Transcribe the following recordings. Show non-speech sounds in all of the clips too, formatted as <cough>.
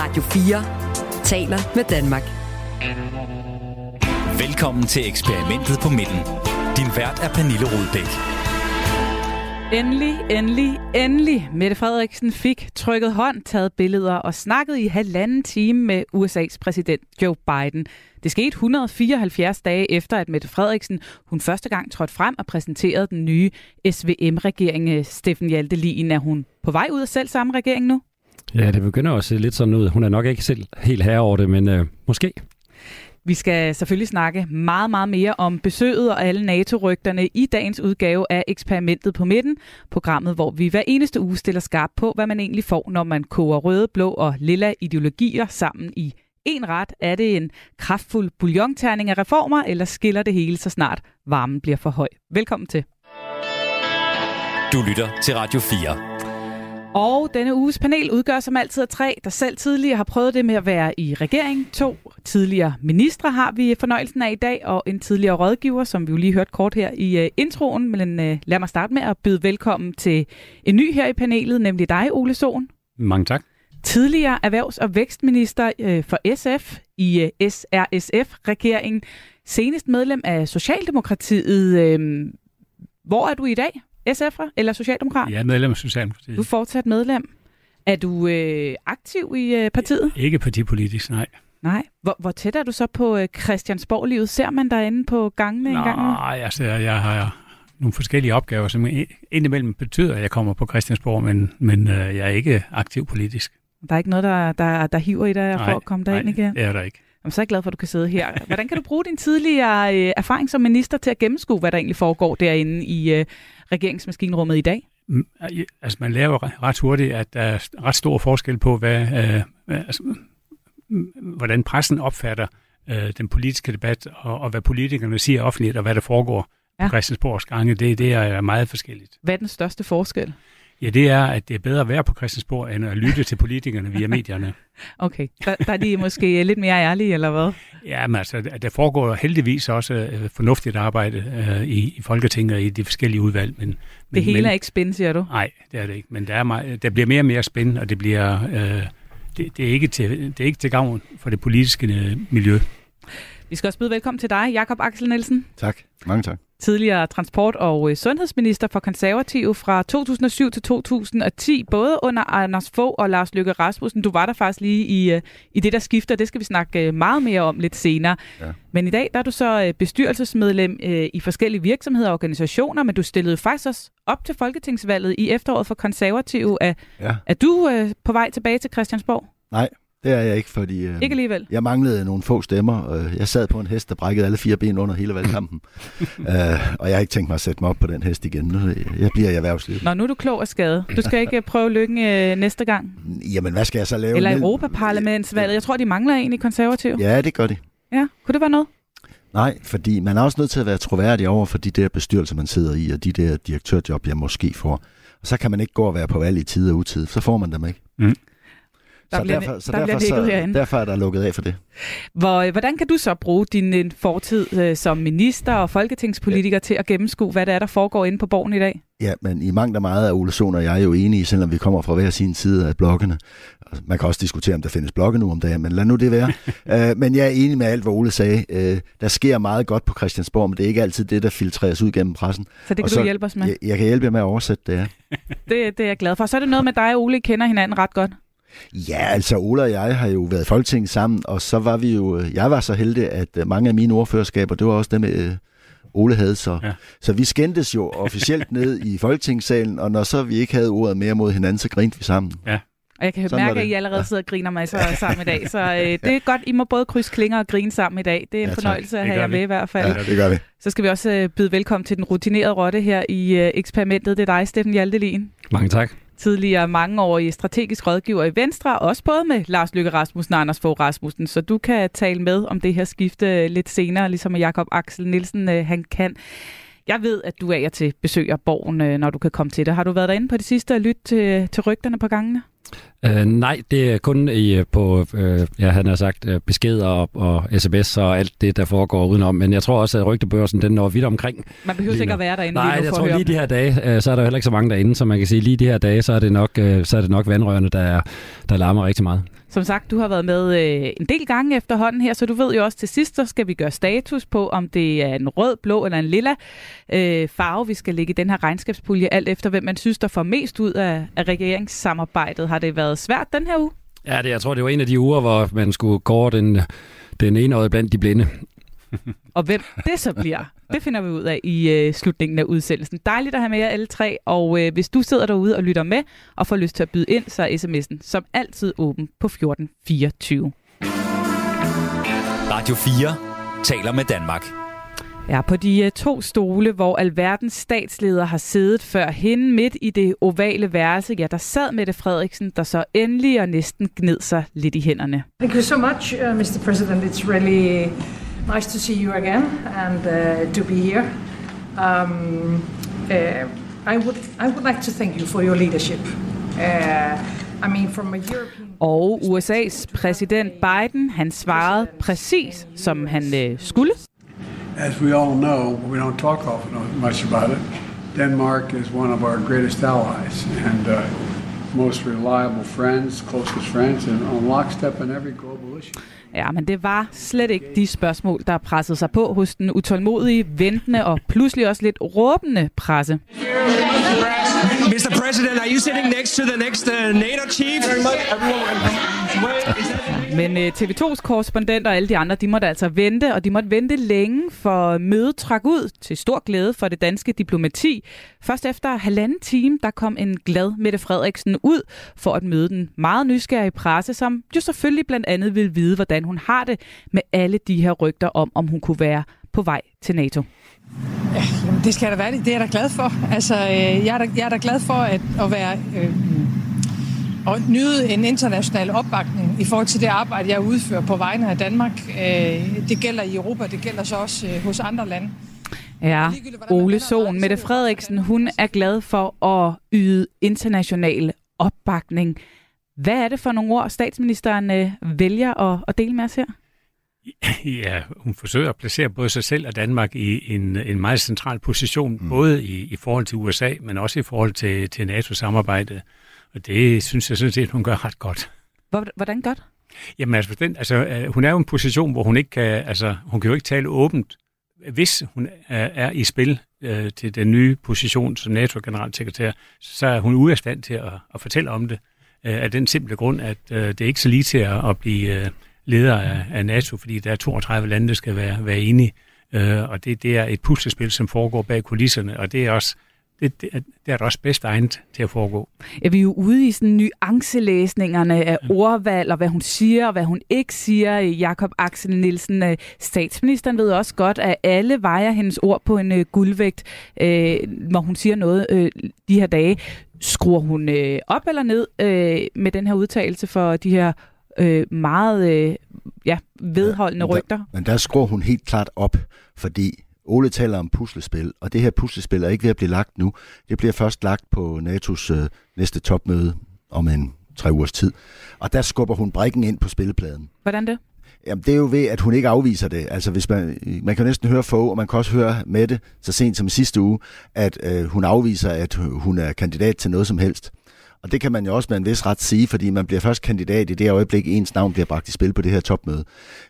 Radio 4 taler med Danmark. Velkommen til eksperimentet på midten. Din vært er Pernille Rudbæk. Endelig, endelig, endelig. Mette Frederiksen fik trykket hånd, taget billeder og snakket i halvanden time med USA's præsident Joe Biden. Det skete 174 dage efter, at Mette Frederiksen hun første gang trådte frem og præsenterede den nye SVM-regering. Steffen Hjaltelin, er hun på vej ud af selv samme regering nu? Ja, det begynder også se lidt sådan ud. Hun er nok ikke selv helt herre over det, men øh, måske. Vi skal selvfølgelig snakke meget, meget mere om besøget og alle NATO-rygterne i dagens udgave af Eksperimentet på midten, programmet, hvor vi hver eneste uge stiller skarp på, hvad man egentlig får, når man koger røde, blå og lilla ideologier sammen i en ret. Er det en kraftfuld bouillonterning af reformer, eller skiller det hele så snart varmen bliver for høj? Velkommen til. Du lytter til Radio 4. Og denne uges panel udgør som altid af tre, der selv tidligere har prøvet det med at være i regering. To tidligere ministre har vi fornøjelsen af i dag, og en tidligere rådgiver, som vi jo lige hørte kort her i uh, introen. Men uh, lad mig starte med at byde velkommen til en ny her i panelet, nemlig dig, Ole Sohn. Mange tak. Tidligere erhvervs- og vækstminister uh, for SF i uh, SRSF-regeringen. Senest medlem af Socialdemokratiet. Uh, hvor er du i dag? SF'er eller Socialdemokrat? Jeg er medlem af Socialdemokratiet. Du er fortsat medlem. Er du øh, aktiv i øh, partiet? Ikke partipolitisk, nej. Nej. Hvor, hvor tæt er du så på øh, Christiansborg-livet? Ser man derinde på gangene Nå, en gang? Nej, altså jeg har nogle forskellige opgaver, som indimellem betyder, at jeg kommer på Christiansborg, men, men øh, jeg er ikke aktiv politisk. Der er ikke noget, der, der, der hiver i dig for at komme derind nej, igen? det er der ikke. Jeg er så glad for, at du kan sidde her. Hvordan kan du bruge din tidligere øh, erfaring som minister til at gennemskue, hvad der egentlig foregår derinde i øh, regeringsmaskinrummet i dag? Altså man lærer ret hurtigt, at der er ret stor forskel på, hvad, øh, altså, hvordan pressen opfatter øh, den politiske debat, og, og hvad politikerne siger offentligt, og hvad der foregår ja. på Christiansborgs gange. Det, det er meget forskelligt. Hvad er den største forskel? Ja, det er, at det er bedre at være på Christiansborg, end at lytte til politikerne via medierne. <laughs> Okay, der, der er de måske lidt mere ærlige, eller hvad? Ja, men altså, der foregår heldigvis også øh, fornuftigt arbejde øh, i, i Folketinget og i de forskellige udvalg. Men, det hele men, er ikke spændende, siger du? Nej, det er det ikke. Men der, er meget, der bliver mere og mere spændende, og det bliver... Øh, det, det, er ikke til, det er ikke til gavn for det politiske øh, miljø. Vi skal også byde velkommen til dig, Jakob Axel Nielsen. Tak. Mange tak. Tidligere transport- og sundhedsminister for konservative fra 2007 til 2010, både under Anders Fogh og Lars Løkke Rasmussen. Du var der faktisk lige i, i det, der skifter. Det skal vi snakke meget mere om lidt senere. Ja. Men i dag der er du så bestyrelsesmedlem i forskellige virksomheder og organisationer, men du stillede faktisk også op til folketingsvalget i efteråret for konservative. Er, ja. er du på vej tilbage til Christiansborg? Nej, det er jeg ikke, fordi øh, ikke alligevel. jeg manglede nogle få stemmer. Øh, jeg sad på en hest, der brækkede alle fire ben under hele valgkampen. <laughs> øh, og jeg har ikke tænkt mig at sætte mig op på den hest igen. Nu, jeg bliver i erhvervslivet. Nå, nu er du klog og skade. Du skal ikke prøve lykken øh, næste gang. Jamen, hvad skal jeg så lave? Eller Europaparlamentsvalget. Jeg tror, de mangler en i konservativ. Ja, det gør de. Ja, kunne det være noget? Nej, fordi man er også nødt til at være troværdig over for de der bestyrelser, man sidder i, og de der direktørjob, jeg måske får. Og så kan man ikke gå og være på valg i tid og utid. Så får man dem ikke. Mm. Der så bliver, derfor, så der derfor, bliver så, herinde. derfor er der lukket af for det. Hvor, hvordan kan du så bruge din fortid øh, som minister og folketingspolitiker ja. til at gennemskue, hvad der er, der foregår inde på borgen i dag? Ja, men i mangt og meget er Ole Sohn og jeg jo enige, selvom vi kommer fra hver sin side af blokkene. Man kan også diskutere, om der findes blokke nu om dagen, men lad nu det være. uh, <laughs> men jeg er enig med alt, hvad Ole sagde. Uh, der sker meget godt på Christiansborg, men det er ikke altid det, der filtreres ud gennem pressen. Så det kan og du så, hjælpe os med? Jeg, jeg kan hjælpe jer med at oversætte det, ja. <laughs> det, det er jeg glad for. Så er det noget med dig og Ole, kender hinanden ret godt. Ja, altså Ola og jeg har jo været i Folketinget sammen, og så var vi jo, jeg var så heldig, at mange af mine ordførerskaber, det var også dem, øh, Ole havde, så, ja. så vi skændtes jo officielt ned i Folketingssalen, og når så vi ikke havde ordet mere mod hinanden, så grinte vi sammen. Ja. Og jeg kan Sådan mærke, at I allerede sidder og griner mig så sammen i dag. Så øh, <laughs> det er godt, I må både krydse klinger og grine sammen i dag. Det er en ja, fornøjelse at have jer med i hvert fald. Ja, det gør vi. Så skal vi også øh, byde velkommen til den rutinerede rotte her i øh, eksperimentet. Det er dig, Steffen Hjaltelin. Mange tak tidligere mange år i strategisk rådgiver i Venstre, også både med Lars Lykke Rasmussen og Anders Fogh Rasmussen, så du kan tale med om det her skifte lidt senere, ligesom Jakob Axel Nielsen øh, han kan. Jeg ved, at du er til besøg af borgen, øh, når du kan komme til det. Har du været derinde på det sidste og lyttet til, til rygterne på gangene? Uh, nej, det er kun i, på, uh, ja, han har sagt, uh, beskeder og, og sms og alt det, der foregår udenom. Men jeg tror også, at rygtebørsen den når vidt omkring. Man behøver ikke at være derinde Nej, lige nu jeg tror lige de her dage, uh, så er der heller ikke så mange derinde, så man kan sige, lige de her dage, så er det nok, uh, så er det nok vandrørene, der, der larmer rigtig meget. Som sagt, du har været med øh, en del gange efterhånden her, så du ved jo også til sidst, så skal vi gøre status på, om det er en rød, blå eller en lilla øh, farve, vi skal lægge i den her regnskabspulje, alt efter hvem man synes, der får mest ud af, af regeringssamarbejdet. Har det været svært den her uge? Ja, det, jeg tror, det var en af de uger, hvor man skulle kåre den, den ene øje blandt de blinde og hvem det så bliver, det finder vi ud af i øh, slutningen af udsendelsen. Dejligt at have med jer alle tre, og øh, hvis du sidder derude og lytter med og får lyst til at byde ind, så er sms'en som altid åben på 1424. Radio 4 taler med Danmark. Ja, på de uh, to stole, hvor alverdens statsledere har siddet før hende midt i det ovale værelse, ja, der sad Mette Frederiksen, der så endelig og næsten gned sig lidt i hænderne. Thank you so much, uh, Mr. President. It's really nice to see you again and uh, to be here. Um, uh, I would I would like to thank you for your leadership. Uh, I mean, from a European og USA's præsident Biden, han svarede præcis, som han øh, skulle. As we all know, we don't talk often much about it. Denmark is one of our greatest allies and uh, most reliable friends, closest friends, and on lockstep in every global issue. Ja, men det var slet ikke de spørgsmål, der pressede sig på hos den utålmodige, ventende og pludselig også lidt råbende presse. Mr. President, are you sitting next to the next uh, NATO chief? Men øh, TV2's korrespondenter og alle de andre, de måtte altså vente, og de måtte vente længe, for mødet trak ud til stor glæde for det danske diplomati. Først efter halvanden time, der kom en glad Mette Frederiksen ud for at møde den meget nysgerrige presse, som jo selvfølgelig blandt andet vil vide, hvordan hun har det med alle de her rygter om, om hun kunne være på vej til NATO. Ja, jamen det skal da være det. Det er jeg da glad for. Altså, øh, jeg, er da, jeg er da glad for at, at være... Øh, og nyde en international opbakning i forhold til det arbejde, jeg udfører på vegne af Danmark. Øh, det gælder i Europa, det gælder så også øh, hos andre lande. Ja, Ole Sohn, Mette Frederiksen, hun er glad for at yde international opbakning. Hvad er det for nogle ord, statsministeren øh, vælger at, at dele med os her? <laughs> Ja, hun forsøger at placere både sig selv og Danmark i en, en meget central position, mm. både i, i forhold til USA, men også i forhold til, til NATO-samarbejdet. Og det synes jeg sådan set, hun gør ret godt. Hvordan godt? Jamen altså, den, altså, øh, hun er jo i en position, hvor hun ikke kan, altså, hun kan jo ikke tale åbent, hvis hun er, i spil øh, til den nye position som NATO-generalsekretær, så er hun ude af stand til at, at fortælle om det, øh, af den simple grund, at øh, det er ikke så lige til at, at blive øh, leder af, af NATO, fordi der er 32 lande, der skal være, være enige, øh, og det, det er et puslespil, som foregår bag kulisserne, og det er også det, det, det er da også bedst egnet til at foregå. Ja, vi er jo ude i sådan nuancelæsningerne af ordvalg, og hvad hun siger, og hvad hun ikke siger. Jakob Axel Nielsen, øh, statsministeren ved også godt, at alle vejer hendes ord på en uh, guldvægt, øh, når hun siger noget øh, de her dage. Skruer hun øh, op eller ned øh, med den her udtalelse for de her øh, meget øh, ja, vedholdende ja, men rygter? Der, men der skruer hun helt klart op, fordi Ole taler om puslespil, og det her puslespil er ikke ved at blive lagt nu. Det bliver først lagt på NATO's øh, næste topmøde om en tre ugers tid. Og der skubber hun brækken ind på spillepladen. Hvordan det? Jamen, det er jo ved, at hun ikke afviser det. Altså, hvis man, man kan jo næsten høre få, og man kan også høre Mette, så sent som sidste uge, at øh, hun afviser, at hun er kandidat til noget som helst. Og det kan man jo også med en vis ret sige, fordi man bliver først kandidat i det øjeblik, ens navn bliver bragt i spil på det her topmøde.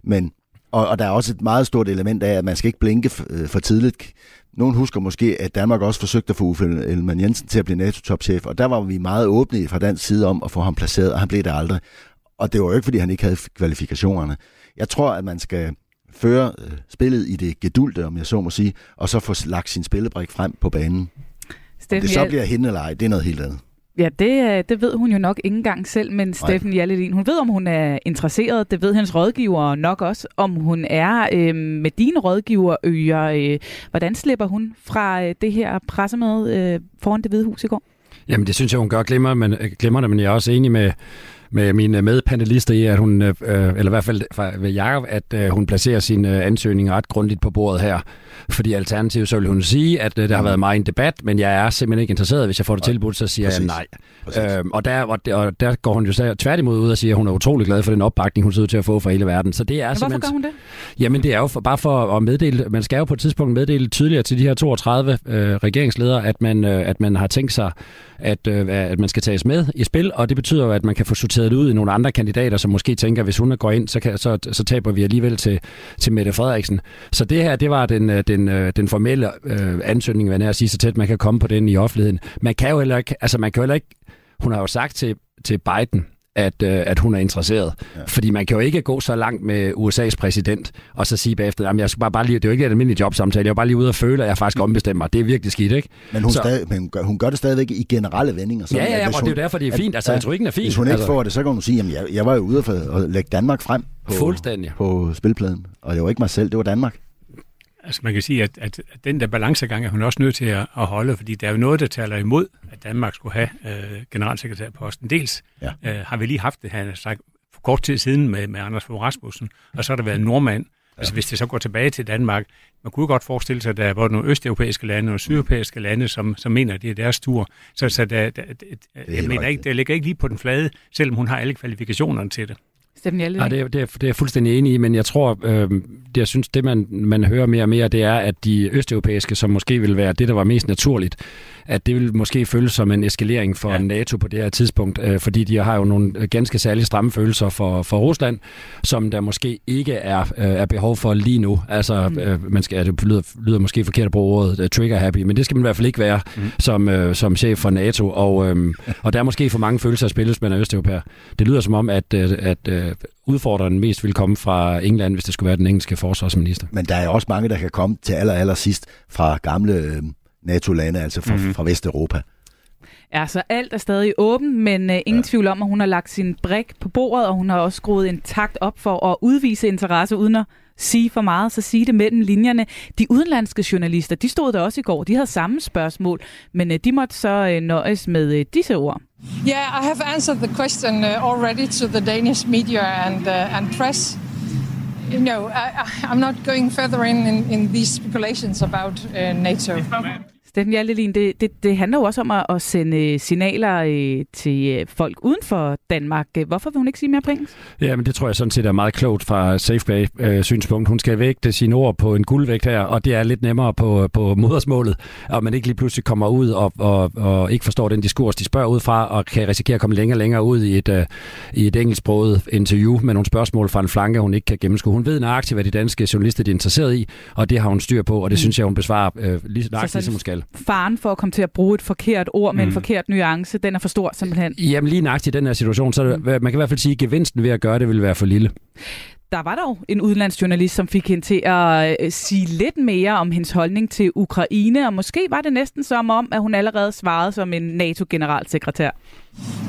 Men og, og der er også et meget stort element af, at man skal ikke blinke for, øh, for tidligt. Nogen husker måske, at Danmark også forsøgte at få Uffe Ellemann Jensen til at blive NATO-topchef, og der var vi meget åbne fra dansk side om at få ham placeret, og han blev der aldrig. Og det var jo ikke, fordi han ikke havde kvalifikationerne. Jeg tror, at man skal føre øh, spillet i det gedulte, om jeg så må sige, og så få lagt sin spillebrik frem på banen. Steffen, det så bliver hende eller ej, det er noget helt andet. Ja, det, øh, det ved hun jo nok ikke engang selv, men Steffen Jalledin, hun ved, om hun er interesseret. Det ved hendes rådgiver nok også, om hun er øh, med dine rådgiverøger. Øh, hvordan slipper hun fra øh, det her pressemøde øh, foran det hvide hus i går? Jamen, det synes jeg, hun gør glimmer, men, glimrende, men jeg er også enig med, med mine medpanelister i, at hun, øh, eller i hvert fald ved Jacob, at øh, hun placerer sin øh, ansøgning ret grundigt på bordet her. Fordi alternativt så vil hun sige, at øh, der har været meget en debat, men jeg er simpelthen ikke interesseret. Hvis jeg får det tilbudt, så siger Præcis. jeg nej. Øhm, og, der, og, og der går hun jo så tværtimod ud og siger, at hun er utrolig glad for den opbakning, hun ser ud til at få fra hele verden. Så det er men hvorfor gør hun det? Jamen det er jo for, bare for at meddele, man skal jo på et tidspunkt meddele tydeligere til de her 32 øh, regeringsledere, at man, øh, at man har tænkt sig, at, øh, at man skal tages med i spil, og det betyder jo, at man kan få sorteret ud i nogle andre kandidater, som måske tænker, at hvis hun går ind, så, kan, så, så taber vi alligevel til, til Mette Frederiksen. Så det her, det var den, øh, den, øh, den formelle øh, ansøgning, hvad jeg sige, så tæt man kan komme på den i offentligheden. Man kan jo heller ikke, altså man kan jo heller ikke, hun har jo sagt til, til Biden, at, øh, at hun er interesseret. Ja. Fordi man kan jo ikke gå så langt med USA's præsident, og så sige bagefter, at jeg skal bare, bare lige, det er jo ikke et almindeligt jobsamtale, jeg er bare lige ude og føle, at jeg faktisk ombestemmer mig. Det er virkelig skidt, ikke? Men hun, så, stadig, men hun gør det stadigvæk i generelle vendinger. ja, ja, ja, og hun, det er jo derfor, det er fint. Altså, jeg tror ikke, er fint. Hvis hun ikke altså, får det, så kan hun sige, at jeg, jeg var jo ude for at lægge Danmark frem på, Fuldstændig. på spilpladen. Og det var ikke mig selv, det var Danmark. Altså man kan sige, at, at, den der balancegang er hun også nødt til at, at holde, fordi der er jo noget, der taler imod, at Danmark skulle have øh, generalsekretærposten. Dels ja. øh, har vi lige haft det, han sagt, for kort tid siden med, med Anders Fogh Rasmussen, og så har der været en nordmand. Ja. Altså hvis det så går tilbage til Danmark, man kunne godt forestille sig, at der er både nogle østeuropæiske lande og sydeuropæiske lande, som, som mener, at det er deres tur. Så, så der, der, der, jeg mener ikke, det ligger ikke lige på den flade, selvom hun har alle kvalifikationerne til det. Steffen Hjalte? Ja, det, er, det, er, det er jeg fuldstændig enig i, men jeg tror, øh, det, jeg synes, det man, man hører mere og mere, det er, at de østeuropæiske, som måske vil være det, der var mest naturligt, at det vil måske føles som en eskalering for ja. NATO på det her tidspunkt, øh, fordi de har jo nogle ganske særlige stramme følelser for, for Rusland, som der måske ikke er, øh, er behov for lige nu. Altså, mm. øh, man skal, ja, det lyder, lyder måske forkert at bruge ordet uh, trigger happy, men det skal man i hvert fald ikke være mm. som, øh, som chef for NATO, og, øh, <laughs> og der er måske for mange følelser at spilles med østeuropæer. Det lyder som om, at, øh, at øh, udfordreren mest vil komme fra England, hvis det skulle være den engelske forsvarsminister. Men der er også mange, der kan komme til aller, aller sidst fra gamle øh, NATO-lande, altså fra, mm-hmm. fra Vesteuropa. Ja, så alt er stadig åbent, men uh, ingen ja. tvivl om, at hun har lagt sin brik på bordet, og hun har også skruet en takt op for at udvise interesse, uden at sige for meget, så sige det mellem linjerne. De udenlandske journalister, de stod der også i går, de havde samme spørgsmål, men uh, de måtte så uh, nøjes med uh, disse ord. Yeah, I have answered the question uh, already to the Danish media and, uh, and press. No, I, I'm not going further in, in, in these speculations about uh, NATO. Steffen Hjaltelin, det, det, det handler jo også om at, sende signaler øh, til øh, folk uden for Danmark. Hvorfor vil hun ikke sige mere på engelsk? Ja, men det tror jeg sådan set er meget klogt fra SafeBay-synspunkt. Øh, hun skal vægte sine ord på en guldvægt her, og det er lidt nemmere på, på modersmålet, og man ikke lige pludselig kommer ud og, og, og ikke forstår den diskurs, de spørger ud fra, og kan risikere at komme længere og længere ud i et, i et engelsksproget interview med nogle spørgsmål fra en flanke, hun ikke kan gennemskue. Hun ved nøjagtigt, hvad de danske journalister er interesseret i, og det har hun styr på, og det mm. synes jeg, hun besvarer uh, lige nøjagtigt, ligesom hun skal faren for at komme til at bruge et forkert ord med mm. en forkert nuance, den er for stor simpelthen. Jamen lige nøjagtigt i den her situation, så det, mm. man kan i hvert fald sige, at gevinsten ved at gøre det vil være for lille. Der var dog en udenlandsjournalist, som fik hende til at øh, sige lidt mere om hendes holdning til Ukraine, og måske var det næsten som om, at hun allerede svarede som en NATO-generalsekretær.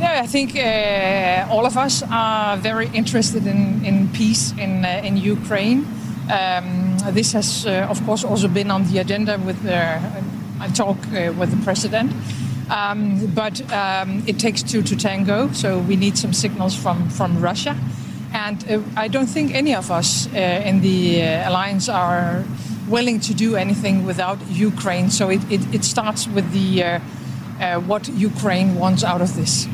Yeah, I think uh, all of us are very interested in, in peace in, uh, in Ukraine. Um, this has, uh, of course, also been on the agenda with uh, I talk uh, with the president. Um, but um, it takes two to tango, so we need some signals from, from Russia. And uh, I don't think any of us uh, in the uh, alliance are willing to do anything without Ukraine. So it, it, it starts with the uh, uh, what Ukraine wants out of this.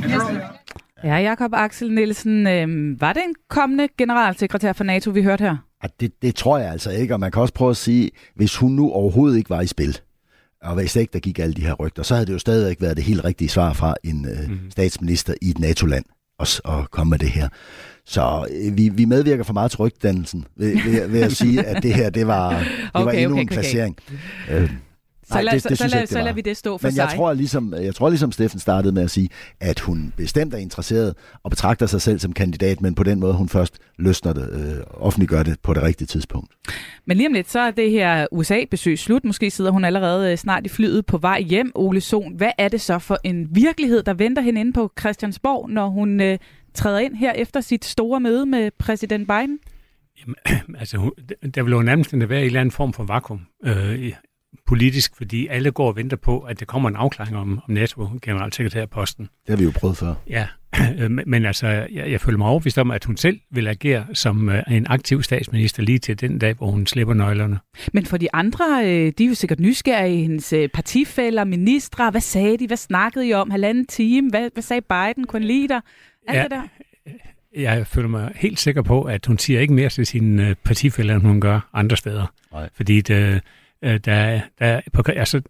Ja, Jakob Axel Nielsen, øh, var det en kommende generalsekretær for NATO, vi hørte her? Det, det tror jeg altså ikke, og man kan også prøve at sige, hvis hun nu overhovedet ikke var i spil, og hvis ikke der gik alle de her rygter, så havde det jo stadigvæk været det helt rigtige svar fra en øh, mm. statsminister i et NATO-land at, at komme med det her. Så øh, vi, vi medvirker for meget til rygdannelsen ved, ved, ved at sige, at det her det var, det <laughs> okay, var endnu okay, en placering. Okay. Øh, så, lad, det, det, så, lad, så lader vi det stå for Men jeg sig. Tror, ligesom, jeg tror ligesom Steffen startede med at sige, at hun bestemt er interesseret og betragter sig selv som kandidat, men på den måde hun først løsner det, øh, offentliggør det på det rigtige tidspunkt. Men lige om lidt, så er det her USA-besøg slut. Måske sidder hun allerede øh, snart i flyet på vej hjem. Ole Sohn, hvad er det så for en virkelighed, der venter hende inde på Christiansborg, når hun øh, træder ind her efter sit store møde med præsident Biden? Jamen, <clears throat> altså, der vil jo nærmest være en eller anden form for vakuum øh, politisk, fordi alle går og venter på, at der kommer en afklaring om, om NATO-generalsekretærposten. Det har vi jo prøvet før. Ja, <clears throat> men altså, jeg, jeg føler mig overbevist om, at hun selv vil agere som uh, en aktiv statsminister lige til den dag, hvor hun slipper nøglerne. Men for de andre, øh, de er jo sikkert nysgerrige, hendes øh, partifælder, ministre, hvad sagde de, hvad snakkede I om, halvanden time, hvad, hvad sagde Biden, kunne lide dig, alt ja, det der? Jeg føler mig helt sikker på, at hun siger ikke mere til sine partifælder, end hun gør andre steder. Nej. Fordi det, Øh, der, der, på, altså,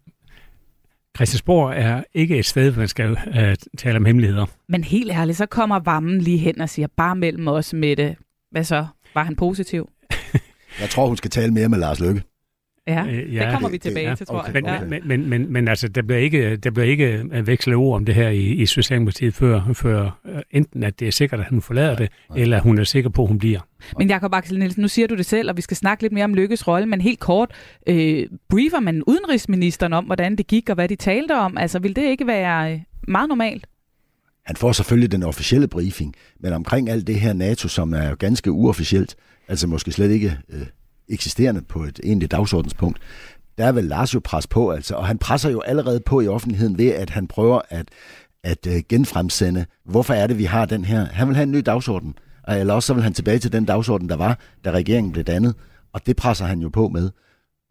Christiansborg er ikke et sted, hvor man skal uh, tale om hemmeligheder. Men helt ærligt, så kommer Vammen lige hen og siger, bare mellem os med det. Hvad så? Var han positiv? Jeg tror, hun skal tale mere med Lars Lykke. Ja, øh, ja det kommer vi tilbage ja, til, tror okay. jeg. Men, ja. men, men, men, men altså, der bliver ikke, der bliver ikke vekslet ord om det her i, i Socialdemokratiet, før, før uh, enten at det er sikkert, at hun forlader ja, det, ja. eller hun er sikker på, at hun bliver. Men Jakob Axel Nielsen, nu siger du det selv, og vi skal snakke lidt mere om Lykkes rolle, men helt kort, øh, briefer man udenrigsministeren om, hvordan det gik, og hvad de talte om? Altså, vil det ikke være øh, meget normalt? Han får selvfølgelig den officielle briefing, men omkring alt det her NATO, som er ganske uofficielt, altså måske slet ikke øh, eksisterende på et egentligt dagsordenspunkt, der vil Lars jo presse på, altså, og han presser jo allerede på i offentligheden ved, at han prøver at, at øh, genfremsende, hvorfor er det, vi har den her. Han vil have en ny dagsorden, eller også så vil han tilbage til den dagsorden, der var, da regeringen blev dannet, og det presser han jo på med.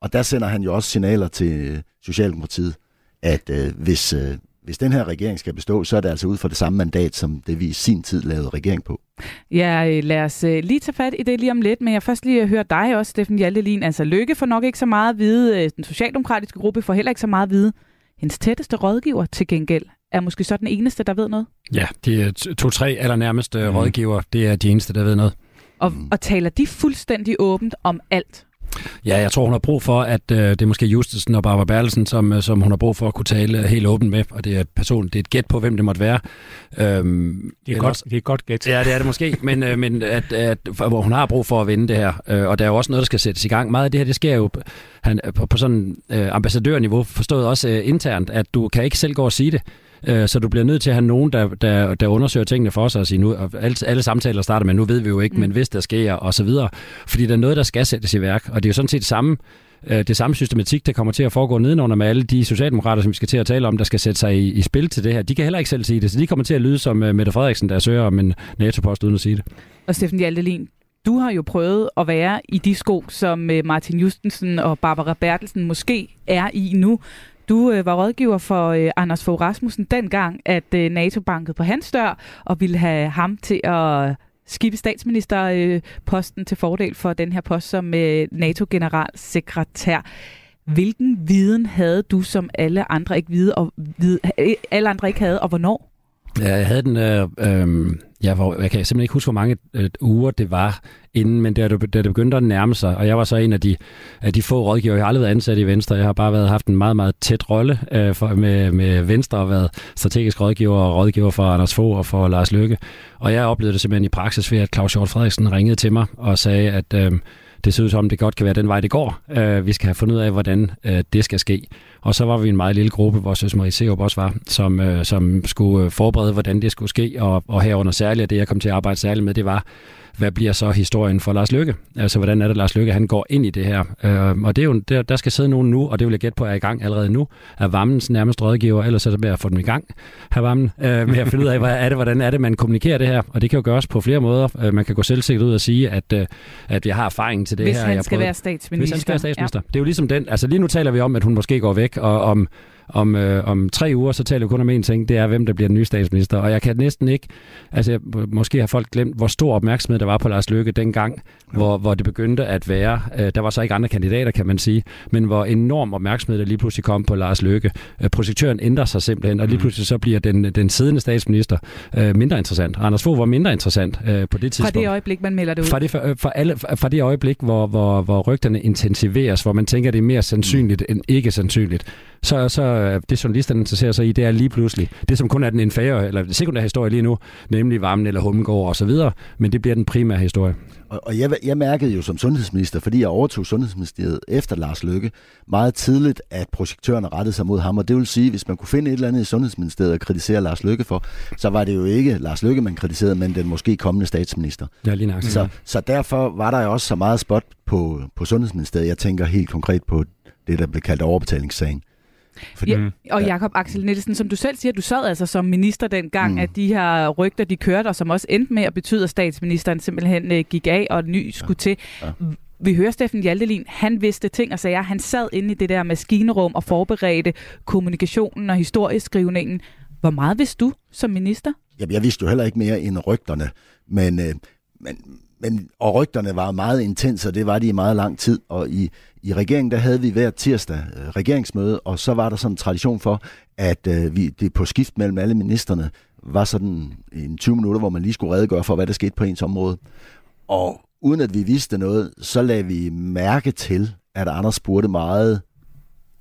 Og der sender han jo også signaler til øh, Socialdemokratiet, at øh, hvis, øh, hvis den her regering skal bestå, så er det altså ud fra det samme mandat, som det vi i sin tid lavede regering på. Ja, øh, lad os øh, lige tage fat i det lige om lidt, men jeg først lige høre dig også, Steffen Hjaltelin. Altså Lykke får nok ikke så meget at vide, øh, den socialdemokratiske gruppe får heller ikke så meget at vide. Hendes tætteste rådgiver til gengæld er måske så den eneste, der ved noget? Ja, de er to-tre allernærmeste mm. rådgiver, det er de eneste, der ved noget. Og, og taler de fuldstændig åbent om alt? Ja, jeg tror, hun har brug for, at øh, det er måske Justesen og Barbara Bertelsen, som, øh, som hun har brug for at kunne tale helt åbent med, og det er person, det er et gæt på, hvem det måtte være. Øhm, det, er godt, det er godt gæt. Ja, det er det måske, <laughs> men, øh, men at, at, hvor hun har brug for at vinde det her, øh, og der er jo også noget, der skal sættes i gang. Meget af det her, det sker jo han, på, på sådan øh, ambassadørniveau, forstået også øh, internt, at du kan ikke selv gå og sige det. Øh, så du bliver nødt til at have nogen, der, der, der undersøger tingene for sig og sige, nu, og alle, alle samtaler starter med, nu ved vi jo ikke, mm. men hvis der sker, og så videre. Fordi der er noget, der skal sættes i værk, og det er jo sådan set det samme, øh, det samme systematik, der kommer til at foregå nedenunder med alle de socialdemokrater, som vi skal til at tale om, der skal sætte sig i, i spil til det her. De kan heller ikke selv sige det, så de kommer til at lyde som uh, Mette Frederiksen, der søger om en NATO-post uden at sige det. Og Steffen Hjaltelin, du har jo prøvet at være i de sko, som Martin Justensen og Barbara Bertelsen måske er i nu. Du øh, var rådgiver for øh, Anders Fogh Rasmussen dengang, at øh, NATO bankede på hans dør og ville have ham til at skibe statsministerposten øh, til fordel for den her post som øh, NATO-generalsekretær. Hvilken viden havde du, som alle andre ikke vide, og vide, alle andre ikke havde, og hvornår? Ja, jeg havde den, øh, øh, ja, hvor, jeg kan simpelthen ikke huske, hvor mange øh, uger det var inden, men da det, da det begyndte at nærme sig, og jeg var så en af de, af de få rådgiver, jeg har aldrig været ansat i Venstre, jeg har bare været, haft en meget, meget tæt rolle øh, for, med, med Venstre og været strategisk rådgiver og rådgiver for Anders Fogh og for Lars Løkke. Og jeg oplevede det simpelthen i praksis ved, at Claus Hjort Frederiksen ringede til mig og sagde, at øh, det ser ud som, det godt kan være den vej, det går. Øh, vi skal have fundet ud af, hvordan øh, det skal ske. Og så var vi en meget lille gruppe, hvor Søs Marie Seup også var, som, øh, som skulle øh, forberede, hvordan det skulle ske, og, og herunder særligt, det jeg kom til at arbejde særligt med, det var, hvad bliver så historien for Lars Lykke? Altså, hvordan er det, Lars Lykke han går ind i det her? Øh, og det er jo, der, der skal sidde nogen nu, og det vil jeg gætte på er i gang allerede nu, er Vammens nærmest rådgiver, ellers er det med at få dem i gang, her Vammen, øh, med at finde ud af, hvad er det, hvordan er det, man kommunikerer det her? Og det kan jo gøres på flere måder. Øh, man kan gå selvsikkert ud og sige, at, øh, at jeg har erfaring til det Hvis her. Han jeg skal være statsminister. Hvis han skal være statsminister. Ja. Det er jo ligesom den, altså lige nu taler vi om, at hun måske går væk, og om om, øh, om tre uger, så taler vi kun om én ting, det er, hvem der bliver den nye statsminister. Og jeg kan næsten ikke, altså måske har folk glemt, hvor stor opmærksomhed der var på Lars Løkke dengang, ja. hvor, hvor det begyndte at være. Øh, der var så ikke andre kandidater, kan man sige, men hvor enorm opmærksomhed der lige pludselig kom på Lars Løkke. Øh, projektøren ændrer sig simpelthen, og lige mm. pludselig så bliver den, den siddende statsminister øh, mindre interessant. Anders Fogh var mindre interessant øh, på det tidspunkt. Fra det øjeblik, man melder det ud? Fra det, for, for alle, fra det øjeblik, hvor, hvor, hvor rygterne intensiveres, hvor man tænker, det er mere sandsynligt end ikke sandsynligt, så, så øh, det journalisterne interesserer sig i, det er lige pludselig det, som kun er den infære, eller sekundære historie lige nu, nemlig Varmen eller Hummengård og så videre, men det bliver den primære historie. Og, og jeg, jeg mærkede jo som sundhedsminister, fordi jeg overtog Sundhedsministeriet efter Lars Løkke, meget tidligt, at projektørerne rettede sig mod ham, og det vil sige, hvis man kunne finde et eller andet i Sundhedsministeriet at kritisere Lars Løkke for, så var det jo ikke Lars Løkke, man kritiserede, men den måske kommende statsminister. Ja, lige nok. Så, så derfor var der jo også så meget spot på, på Sundhedsministeriet. Jeg tænker helt konkret på det, der blev kaldt overbetalingssagen. Fordi, ja, og Jakob Axel Nielsen, som du selv siger, du sad altså som minister dengang, mm. at de her rygter, de kørte, og som også endte med at betyde, at statsministeren simpelthen øh, gik af, og ny skulle ja. til. Ja. Vi hører Steffen Hjaltelin, han vidste ting og sager. Han sad inde i det der maskinerum og forberedte kommunikationen og historieskrivningen. Hvor meget vidste du som minister? Jamen, jeg vidste jo heller ikke mere end rygterne, men, øh, men men, og rygterne var meget intense, og det var de i meget lang tid. Og i, i regeringen, der havde vi hver tirsdag øh, regeringsmøde, og så var der sådan en tradition for, at øh, vi, det på skift mellem alle ministerne var sådan en 20 minutter, hvor man lige skulle redegøre for, hvad der skete på ens område. Og uden at vi vidste noget, så lagde vi mærke til, at Anders spurgte meget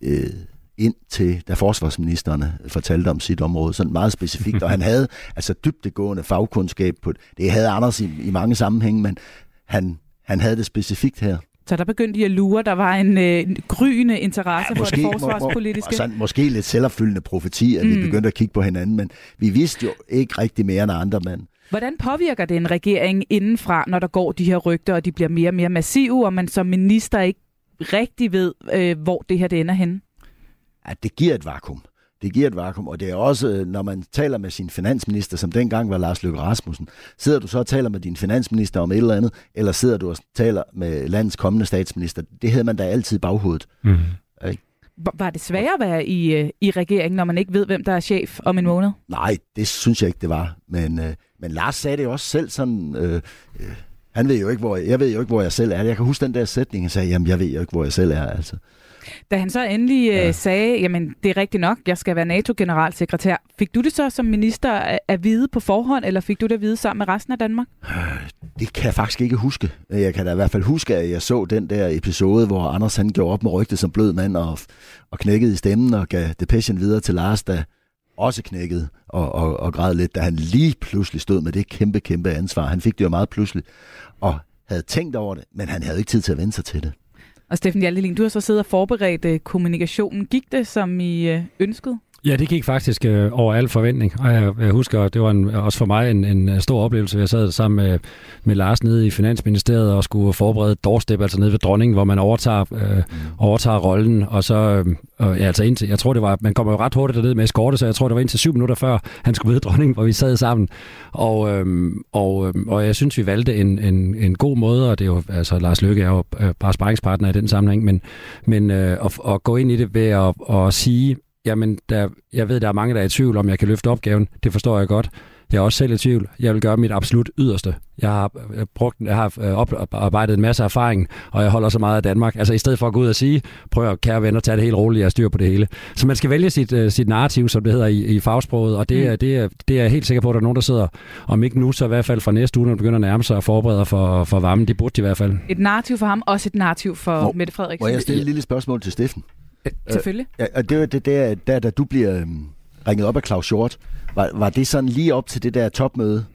øh, ind til, da forsvarsministerne fortalte om sit område, sådan meget specifikt, og han <laughs> havde altså dybtegående fagkundskab på det. Det havde Anders i, i mange sammenhænge, men han, han havde det specifikt her. Så der begyndte de at lure, der var en øh, gryende interesse ja, måske, for det forsvarspolitiske. Må, må, sådan, måske lidt selvopfyldende profeti, at mm. vi begyndte at kigge på hinanden, men vi vidste jo ikke rigtig mere end andre mænd. Hvordan påvirker det en regering indenfra, når der går de her rygter, og de bliver mere og mere massive, og man som minister ikke rigtig ved, øh, hvor det her det ender henne? At det giver et vakuum. Det giver et vakuum, og det er også, øh, når man taler med sin finansminister, som dengang var Lars Løkke Rasmussen, sidder du så og taler med din finansminister om et eller andet, eller sidder du og taler med landets kommende statsminister? Det havde man da altid i baghovedet. Mm. Var det sværere at være i, øh, i regeringen, når man ikke ved, hvem der er chef om en måned? Nej, det synes jeg ikke, det var. Men, øh, men Lars sagde det også selv sådan... Øh, øh, han ved jo ikke, hvor jeg, jeg ved jo ikke, hvor jeg selv er. Jeg kan huske den der sætning, han sagde, jamen jeg ved jo ikke, hvor jeg selv er. Altså. Da han så endelig øh, ja. sagde, jamen det er rigtigt nok, jeg skal være NATO-generalsekretær. Fik du det så som minister at vide på forhånd, eller fik du det at vide sammen med resten af Danmark? Det kan jeg faktisk ikke huske. Jeg kan da i hvert fald huske, at jeg så den der episode, hvor Anders han gjorde op med rygtet som blød mand og, og knækkede i stemmen og gav depression videre til Lars, der også knækkede og, og, og græd lidt, da han lige pludselig stod med det kæmpe, kæmpe ansvar. Han fik det jo meget pludselig og havde tænkt over det, men han havde ikke tid til at vende sig til det. Og Steffen Hjaltelin, du har så siddet og forberedt øh, kommunikationen. Gik det, som I øh, ønskede? Ja, det gik faktisk øh, over al forventning, og jeg, jeg husker, det var en, også for mig en, en stor oplevelse. Jeg sad sammen med, med Lars nede i Finansministeriet og skulle forberede doorstep, altså nede ved dronningen, hvor man overtager, øh, mm. overtager rollen, og så, øh, ja, altså indtil, jeg tror det var, man kommer jo ret hurtigt derned med eskorte, så jeg tror det var indtil syv minutter før han skulle møde dronningen, hvor vi sad sammen, og, øh, og, øh, og jeg synes, vi valgte en, en, en god måde, og det er jo, altså Lars Løkke er jo øh, bare sparringspartner i den sammenhæng, men, men øh, at, at gå ind i det ved at, at sige, jamen, der, jeg ved, der er mange, der er i tvivl om, jeg kan løfte opgaven. Det forstår jeg godt. Jeg er også selv i tvivl. Jeg vil gøre mit absolut yderste. Jeg har, øh, brugt, jeg har øh, oparbejdet en masse erfaring, og jeg holder så meget af Danmark. Altså i stedet for at gå ud og sige, prøv at kære venner, tage det helt roligt, jeg styr på det hele. Så man skal vælge sit, uh, sit narrativ, som det hedder i, i fagsproget, og det, mm. det, er, det er jeg helt sikker på, at der er nogen, der sidder, om ikke nu, så i hvert fald fra næste uge, når de begynder at nærme sig og forberede for, for varmen. Det burde de i hvert fald. Et narrativ for ham, også et narrativ for Hvor, Mette Frederiksen. Må jeg stille et lille spørgsmål til Steffen? Selvfølgelig. Øh, og det er det der, der, da du bliver øh, ringet op af Claus Short. Var, var det sådan lige op til det der topmøde?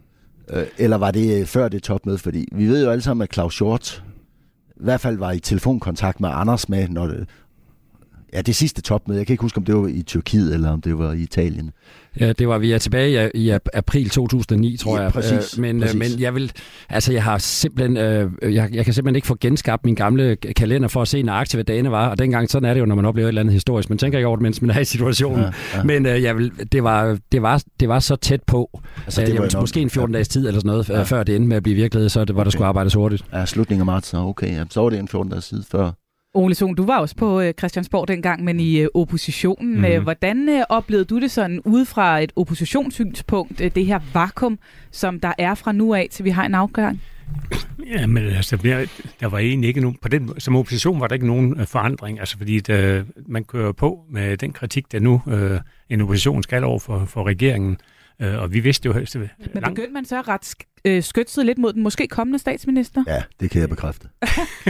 Øh, eller var det øh, før det topmøde? Fordi vi ved jo alle sammen, at Claus Short i hvert fald var i telefonkontakt med Anders med, når det, ja, det sidste topmøde. Jeg kan ikke huske, om det var i Tyrkiet eller om det var i Italien. Ja, det var vi er tilbage i, i april 2009, tror ja, jeg. Præcis, øh, men, præcis. men jeg vil, altså jeg har simpelthen, øh, jeg, jeg kan simpelthen ikke få genskabt min gamle kalender for at se nøjagtigt, hvad dagene var. Og dengang, sådan er det jo, når man oplever et eller andet historisk. Man tænker ikke over det, mens man er i situationen. Ja, ja. Men øh, jeg vil, det, var, det, var, det var så tæt på. Altså, det var jeg, måske en 14 dages tid eller sådan noget, ja. før det endte med at blive virkelighed, så det var, okay. der skulle arbejdes hurtigt. Ja, slutningen af marts, okay. Ja, så var det en 14 dages tid før. Ole Sohn, du var også på øh, Christiansborg dengang, men i øh, oppositionen. Mm. Hvordan oplevede du det sådan ud fra et oppositionssynspunkt, det her vakuum, som der er fra nu af, til vi har en afgang? <clears throat> Ja, men altså, der var egentlig ikke nogen, på den, som opposition var der ikke nogen forandring, altså fordi der, man kører på med den kritik, der nu øh, en opposition skal over for, for regeringen. Øh, og vi vidste jo... Altså, Men langt... begyndte man så at ret øh, skytset lidt mod den måske kommende statsminister? Ja, det kan jeg bekræfte.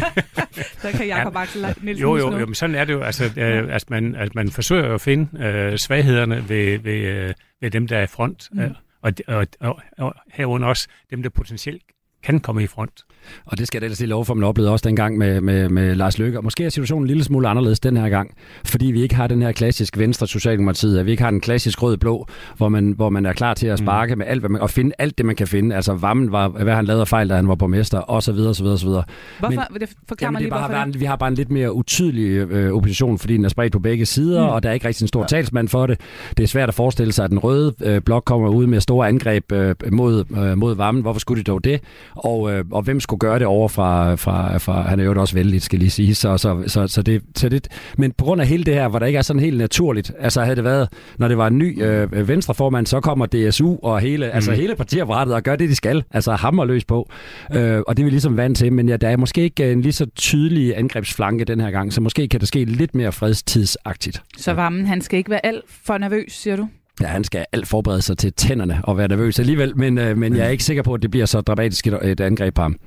<laughs> så kan Jacob ja, Axel Nielsen Jo, jo, jo, men sådan er det jo. Altså, øh, at, man, at man forsøger at finde øh, svaghederne ved, ved, øh, ved dem, der er i front. Mm. Øh, og, og, og, og herunder også dem, der potentielt kan komme i front. Og det skal jeg ellers lige love for, man oplevede også dengang med, med, med Lars Løkke. Og måske er situationen en lille smule anderledes den her gang, fordi vi ikke har den her klassisk venstre socialdemokratiet, at vi ikke har den klassisk rød-blå, hvor man, hvor man er klar til at mm. sparke mm. med alt, hvad man, og finde alt det, man kan finde. Altså, Vammen var, hvad han lavede fejl, da han var borgmester, og så videre, så videre, så videre. Hvorfor? Men, det forklarer jamen, det bare, hvorfor det? Vi har bare en lidt mere utydelig øh, opposition, fordi den er spredt på begge sider, mm. og der er ikke rigtig en stor ja. talsmand for det. Det er svært at forestille sig, at den røde øh, blok kommer ud med store angreb øh, mod, øh, mod Vammen. Hvorfor skulle de dog det? Og, øh, og hvem skulle gøre det over fra, fra, fra han er jo også vældig, skal lige sige. Så, så, så, så, det, så det, men på grund af hele det her, hvor der ikke er sådan helt naturligt, altså havde det været, når det var en ny øh, venstreformand, så kommer DSU og hele, mm. altså hele partiapparatet og gør det, de skal. Altså hammer løs på. Øh, og det er vi ligesom vant til, men ja, der er måske ikke en lige så tydelig angrebsflanke den her gang, så måske kan det ske lidt mere fredstidsagtigt. Så Vammen, han skal ikke være alt for nervøs, siger du? Ja, han skal alt forberede sig til tænderne og være nervøs alligevel, men, øh, men jeg er ikke sikker på, at det bliver så dramatisk et, et angreb på ham.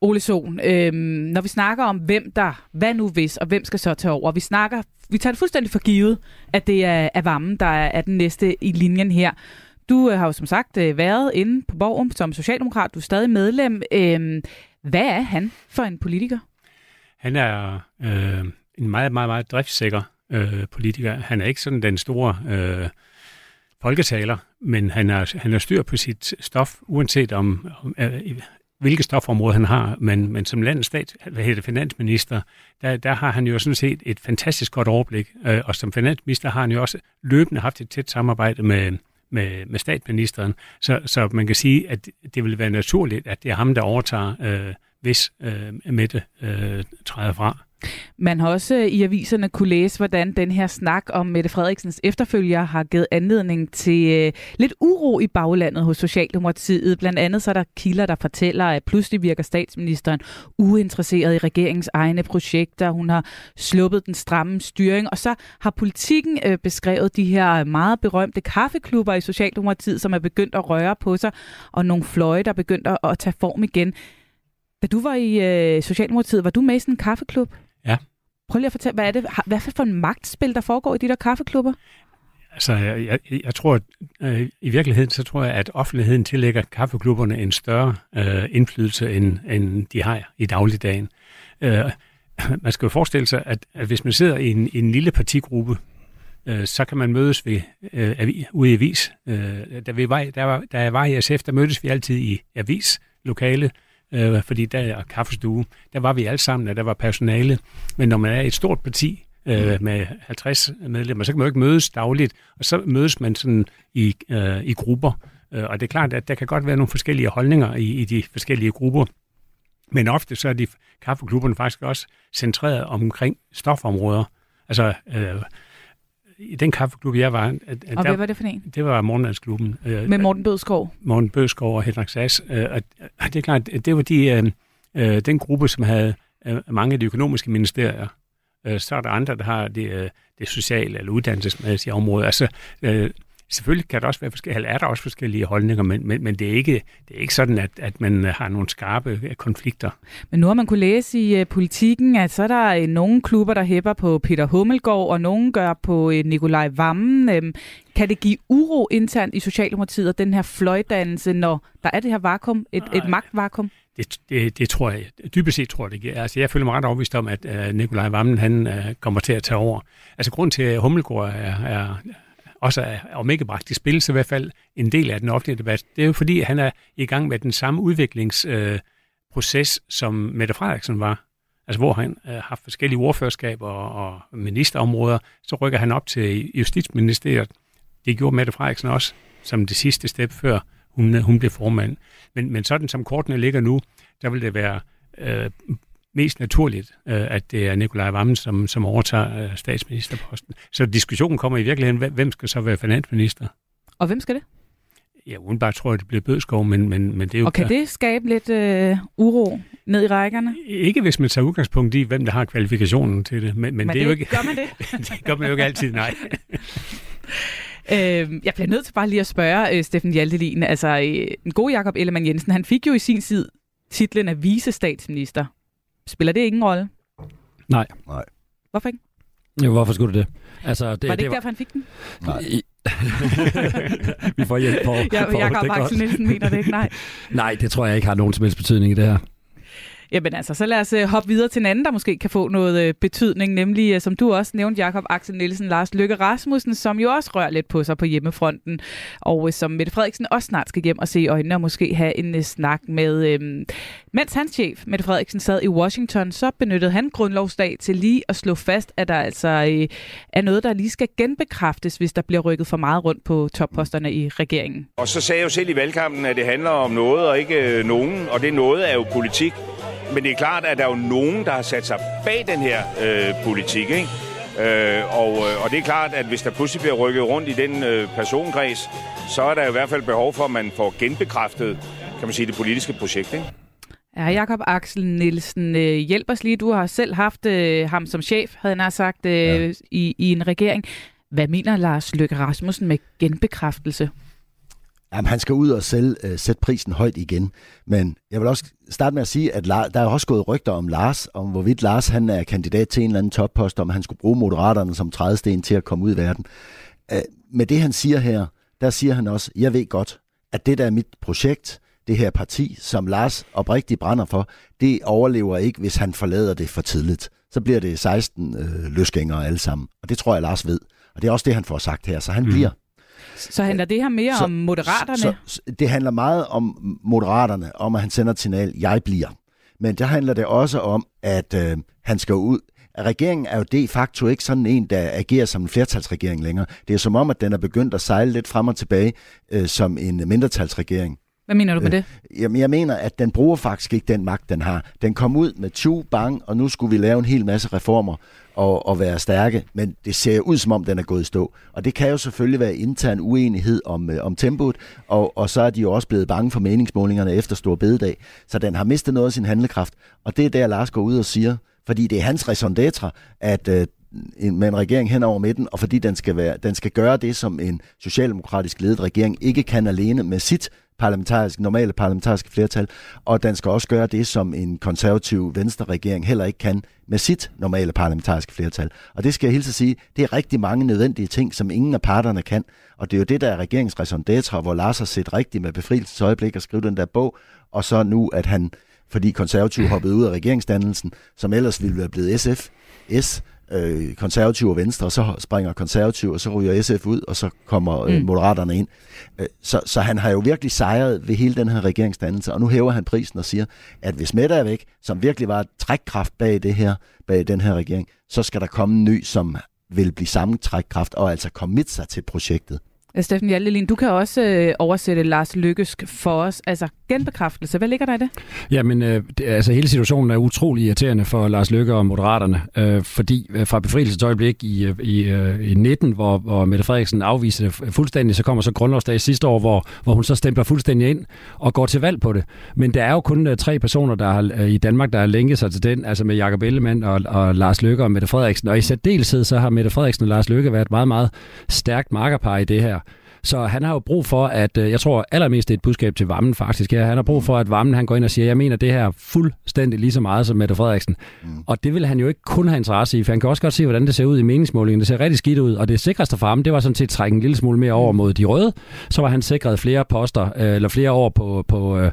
Ole Sohn, øh, når vi snakker om, hvem der, hvad nu hvis, og hvem skal så tage over, vi snakker, vi tager det fuldstændig for givet, at det er, er Vammen, der er, er den næste i linjen her. Du øh, har jo som sagt øh, været inde på Borgen som socialdemokrat, du er stadig medlem. Øh, hvad er han for en politiker? Han er øh, en meget, meget, meget driftssikker øh, politiker. Han er ikke sådan den store øh, folketaler, men han har han er styr på sit stof, uanset om, om øh, hvilke stofområder han har, men, men som landets stat, hvad hedder finansminister, der, der har han jo sådan set et fantastisk godt overblik, øh, og som finansminister har han jo også løbende haft et tæt samarbejde med, med, med statsministeren, så, så man kan sige, at det vil være naturligt, at det er ham, der overtager, øh, hvis øh, Mette øh, træder fra. Man har også øh, i aviserne kunne læse, hvordan den her snak om Mette Frederiksens efterfølger har givet anledning til øh, lidt uro i baglandet hos Socialdemokratiet. Blandt andet så er der kilder, der fortæller, at pludselig virker statsministeren uinteresseret i regeringens egne projekter. Hun har sluppet den stramme styring, og så har politikken øh, beskrevet de her meget berømte kaffeklubber i Socialdemokratiet, som er begyndt at røre på sig, og nogle fløje, der er begyndt at, at tage form igen. Da du var i øh, Socialdemokratiet, var du med i sådan en kaffeklub? Prøv lige at fortælle, hvad er det, hvad for en magtspil, der foregår i de der kaffeklubber? Altså, jeg, jeg, jeg tror, at, øh, i virkeligheden, så tror jeg, at offentligheden tillægger kaffeklubberne en større øh, indflydelse, end, end de har i dagligdagen. Øh, man skal jo forestille sig, at, at hvis man sidder i en, en lille partigruppe, øh, så kan man mødes ved, øh, ude i avis. Øh, da, vi var, der, var, da jeg var i SF, der mødtes vi altid i avislokalet, øh, fordi der er kaffestue. Der var vi alle sammen, og der var personale. Men når man er et stort parti øh, mm. med 50 medlemmer, så kan man jo ikke mødes dagligt, og så mødes man sådan i, øh, i grupper. Øh, og det er klart, at der kan godt være nogle forskellige holdninger i, i de forskellige grupper. Men ofte så er de kaffeklubberne faktisk også centreret omkring stofområder. Altså, øh, i den kaffeklub, jeg var... At, at og der, hvad var det for en? Det var Morgenlandsklubben. Øh, Med Morten Bødskov? Morten Bødskov og Henrik Sass. Øh, og, og det er klart, det var de, øh, øh, den gruppe, som havde øh, mange af de økonomiske ministerier. Øh, så er der andre, der har det, øh, det sociale eller uddannelsesmæssige område. Altså, øh, Selvfølgelig kan der også være forskellige, er der også forskellige holdninger, men, men, men det, er ikke, det er ikke sådan, at, at man har nogle skarpe øh, konflikter. Men nu har man kunne læse i uh, politikken, at så er der uh, nogle klubber, der hæpper på Peter Hummelgaard, og nogen gør på uh, Nikolaj Vammen. Uh, kan det give uro internt i Socialdemokratiet, og den her fløjdannelse, når der er det her vakuum, et, et magtvakuum? Det, det, det tror jeg, dybest set tror jeg, det giver. Altså, jeg føler mig ret overbevist om, at uh, Nikolaj Vammen, han uh, kommer til at tage over. Altså, grund til, at Hummelgaard er, er også er, om ikke bragt i spil, så i hvert fald en del af den offentlige debat, det er jo fordi, han er i gang med den samme udviklingsproces, øh, som Mette Frederiksen var. Altså hvor han øh, har haft forskellige ordførerskaber og, og ministerområder, så rykker han op til Justitsministeriet. Det gjorde Mette Frederiksen også, som det sidste step før hun, hun blev formand. Men, men sådan som kortene ligger nu, der vil det være øh, mest naturligt, øh, at det er Nikolaj Vammen, som, som overtager øh, statsministerposten. Så diskussionen kommer i virkeligheden, hvem skal så være finansminister? Og hvem skal det? Ja, udenbart tror jeg, det bliver Bødskov, men, men, men det er jo... Og kan det skabe lidt øh, uro ned i rækkerne? Ikke hvis man tager udgangspunkt i, hvem der har kvalifikationen til det. Men, men, men det, det er jo ikke... gør man det? <laughs> det gør man jo ikke altid, nej. <laughs> Øh, jeg bliver nødt til bare lige at spørge øh, Steffen Hjaltelin. Altså, øh, en god Jakob Ellemann Jensen, han fik jo i sin tid titlen af visestatsminister. Spiller det ingen rolle? Nej. Nej. Hvorfor ikke? Jo, hvorfor skulle det det? Altså, det var det ikke det var... derfor, han fik den? Nej. <laughs> vi får hjælp på. Ja, Jakob Axel Nielsen mener det ikke, nej. nej, det tror jeg ikke har nogen som helst betydning i det her. Jamen altså, så lad os øh, hoppe videre til en anden, der måske kan få noget øh, betydning, nemlig, øh, som du også nævnte, Jakob Axel Nielsen, Lars Lykke Rasmussen, som jo også rører lidt på sig på hjemmefronten, og som Mette Frederiksen også snart skal hjem og se i øjnene og måske have en snak med. Uh, mens hans chef, Mette Frederiksen, sad i Washington, så benyttede han grundlovsdag til lige at slå fast, at der altså er noget, der lige skal genbekræftes, hvis der bliver rykket for meget rundt på topposterne i regeringen. Og så sagde jeg jo selv i valgkampen, at det handler om noget og ikke nogen, og det noget er jo politik. Men det er klart, at der er jo nogen, der har sat sig bag den her øh, politik, ikke? Øh, og, øh, og det er klart, at hvis der pludselig bliver rykket rundt i den øh, personkreds, så er der i hvert fald behov for, at man får genbekræftet, kan man sige, det politiske projekt, ikke? Ja, Jakob Axel Nielsen, øh, hjælp os lige. Du har selv haft øh, ham som chef, havde han sagt, øh, ja. i, i en regering. Hvad mener Lars Løkke Rasmussen med genbekræftelse? Jamen, han skal ud og selv uh, sætte prisen højt igen. Men jeg vil også starte med at sige, at Lars, der er også gået rygter om Lars, om hvorvidt Lars han er kandidat til en eller anden toppost, om han skulle bruge Moderaterne som trædesten til at komme ud i verden. Uh, med det, han siger her, der siger han også, jeg ved godt, at det der er mit projekt, det her parti, som Lars oprigtigt brænder for, det overlever ikke, hvis han forlader det for tidligt. Så bliver det 16 øh, løsgængere alle sammen. Og det tror jeg, Lars ved. Og det er også det, han får sagt her. Så han mm. bliver. Så handler det her mere så, om moderaterne? Så, så, det handler meget om moderaterne, om at han sender et signal, jeg bliver. Men der handler det også om, at øh, han skal ud. Regeringen er jo de facto ikke sådan en, der agerer som en flertalsregering længere. Det er som om, at den er begyndt at sejle lidt frem og tilbage øh, som en mindretalsregering. Hvad mener du med det? Øh, jamen, jeg mener, at den bruger faktisk ikke den magt, den har. Den kom ud med 20 bang, og nu skulle vi lave en hel masse reformer og, og være stærke, men det ser ud som om, den er gået i stå. Og det kan jo selvfølgelig være intern uenighed om, øh, om tempoet, og, og så er de jo også blevet bange for meningsmålingerne efter Stor Bededag, så den har mistet noget af sin handlekraft. Og det er der, Lars går ud og siger, fordi det er hans raison d'etre, at øh, en, med en regering hen over midten, og fordi den skal, være, den skal gøre det, som en socialdemokratisk ledet regering ikke kan alene med sit parlamentarisk, normale parlamentariske flertal, og den skal også gøre det, som en konservativ venstre-regering heller ikke kan med sit normale parlamentariske flertal. Og det skal jeg hilse at sige, det er rigtig mange nødvendige ting, som ingen af parterne kan. Og det er jo det, der er regeringens raison d'etre, hvor Lars har set rigtigt med befrielsesøjeblik øjeblik og skrive den der bog, og så nu, at han, fordi konservativ <clears throat> hoppede ud af regeringsdannelsen, som ellers ville være blevet SF, S, øh, konservative og venstre, og så springer konservative, og så ryger SF ud, og så kommer øh, mm. moderaterne ind. Øh, så, så han har jo virkelig sejret ved hele den her regeringsdannelse, og nu hæver han prisen og siger, at hvis Mette er væk, som virkelig var et trækkraft bag det her, bag den her regering, så skal der komme en ny, som vil blive samme trækkraft, og altså commit sig til projektet. Øh, Steffen Hjaltelin, du kan også øh, oversætte Lars Lykkesk for os. Altså genbekræftelse, hvad ligger der i det? Jamen, øh, det, altså hele situationen er utrolig irriterende for Lars Lykke og Moderaterne, øh, fordi øh, fra befrielsesøjeblik i, øh, i, øh, i 19, hvor, hvor Mette Frederiksen afviser det fuldstændig, så kommer så grundlovsdag sidste år, hvor, hvor hun så stempler fuldstændig ind og går til valg på det. Men der er jo kun øh, tre personer der har, øh, i Danmark, der har lænket sig til den, altså med Jakob Ellemann og, og Lars Lykke og Mette Frederiksen. Og i særdeleshed så har Mette Frederiksen og Lars Lykke været meget, meget stærkt markerpar i det her. Så han har jo brug for, at, øh, jeg tror allermest det er et budskab til Vammen faktisk, ja, han har brug for, at Vammen han går ind og siger, jeg mener det her fuldstændig lige så meget som Mette Frederiksen. Mm. Og det vil han jo ikke kun have interesse i, for han kan også godt se, hvordan det ser ud i meningsmålingen. Det ser rigtig skidt ud, og det sikreste for ham, det var sådan set at trække en lille smule mere over mod de røde. Så var han sikret flere poster, øh, eller flere år på, på, øh,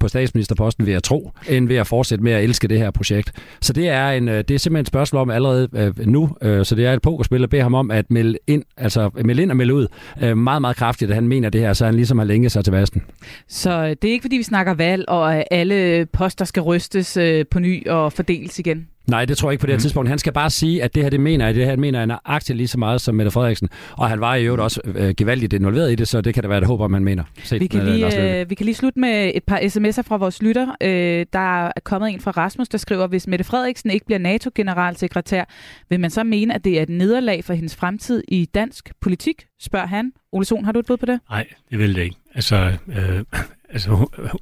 på statsministerposten, vil jeg tro, end ved at fortsætte med at elske det her projekt. Så det er, en, øh, det er simpelthen et spørgsmål om allerede øh, nu, øh, så det er et pokerspil at bede ham om at melde ind, altså melde ind og melde ud meget, meget meget kraftigt, at han mener det her, så han ligesom har længet sig til vasten. Så det er ikke, fordi vi snakker valg, og alle poster skal rystes øh, på ny og fordeles igen? Nej, det tror jeg ikke på det her mm. tidspunkt. Han skal bare sige, at det her, det mener jeg, det her mener jeg nøjagtigt lige så meget som Mette Frederiksen. Og han var i øvrigt også øh, gevaldigt involveret i det, så det kan da være et håb, om man mener. Set vi, kan lige, øh, vi kan lige slutte med et par sms'er fra vores lytter. Øh, der er kommet en fra Rasmus, der skriver, hvis Mette Frederiksen ikke bliver NATO-generalsekretær, vil man så mene, at det er et nederlag for hendes fremtid i dansk politik, spørger han. Ole Sohn, har du et bud på det? Nej, det vil det ikke. Altså, øh, altså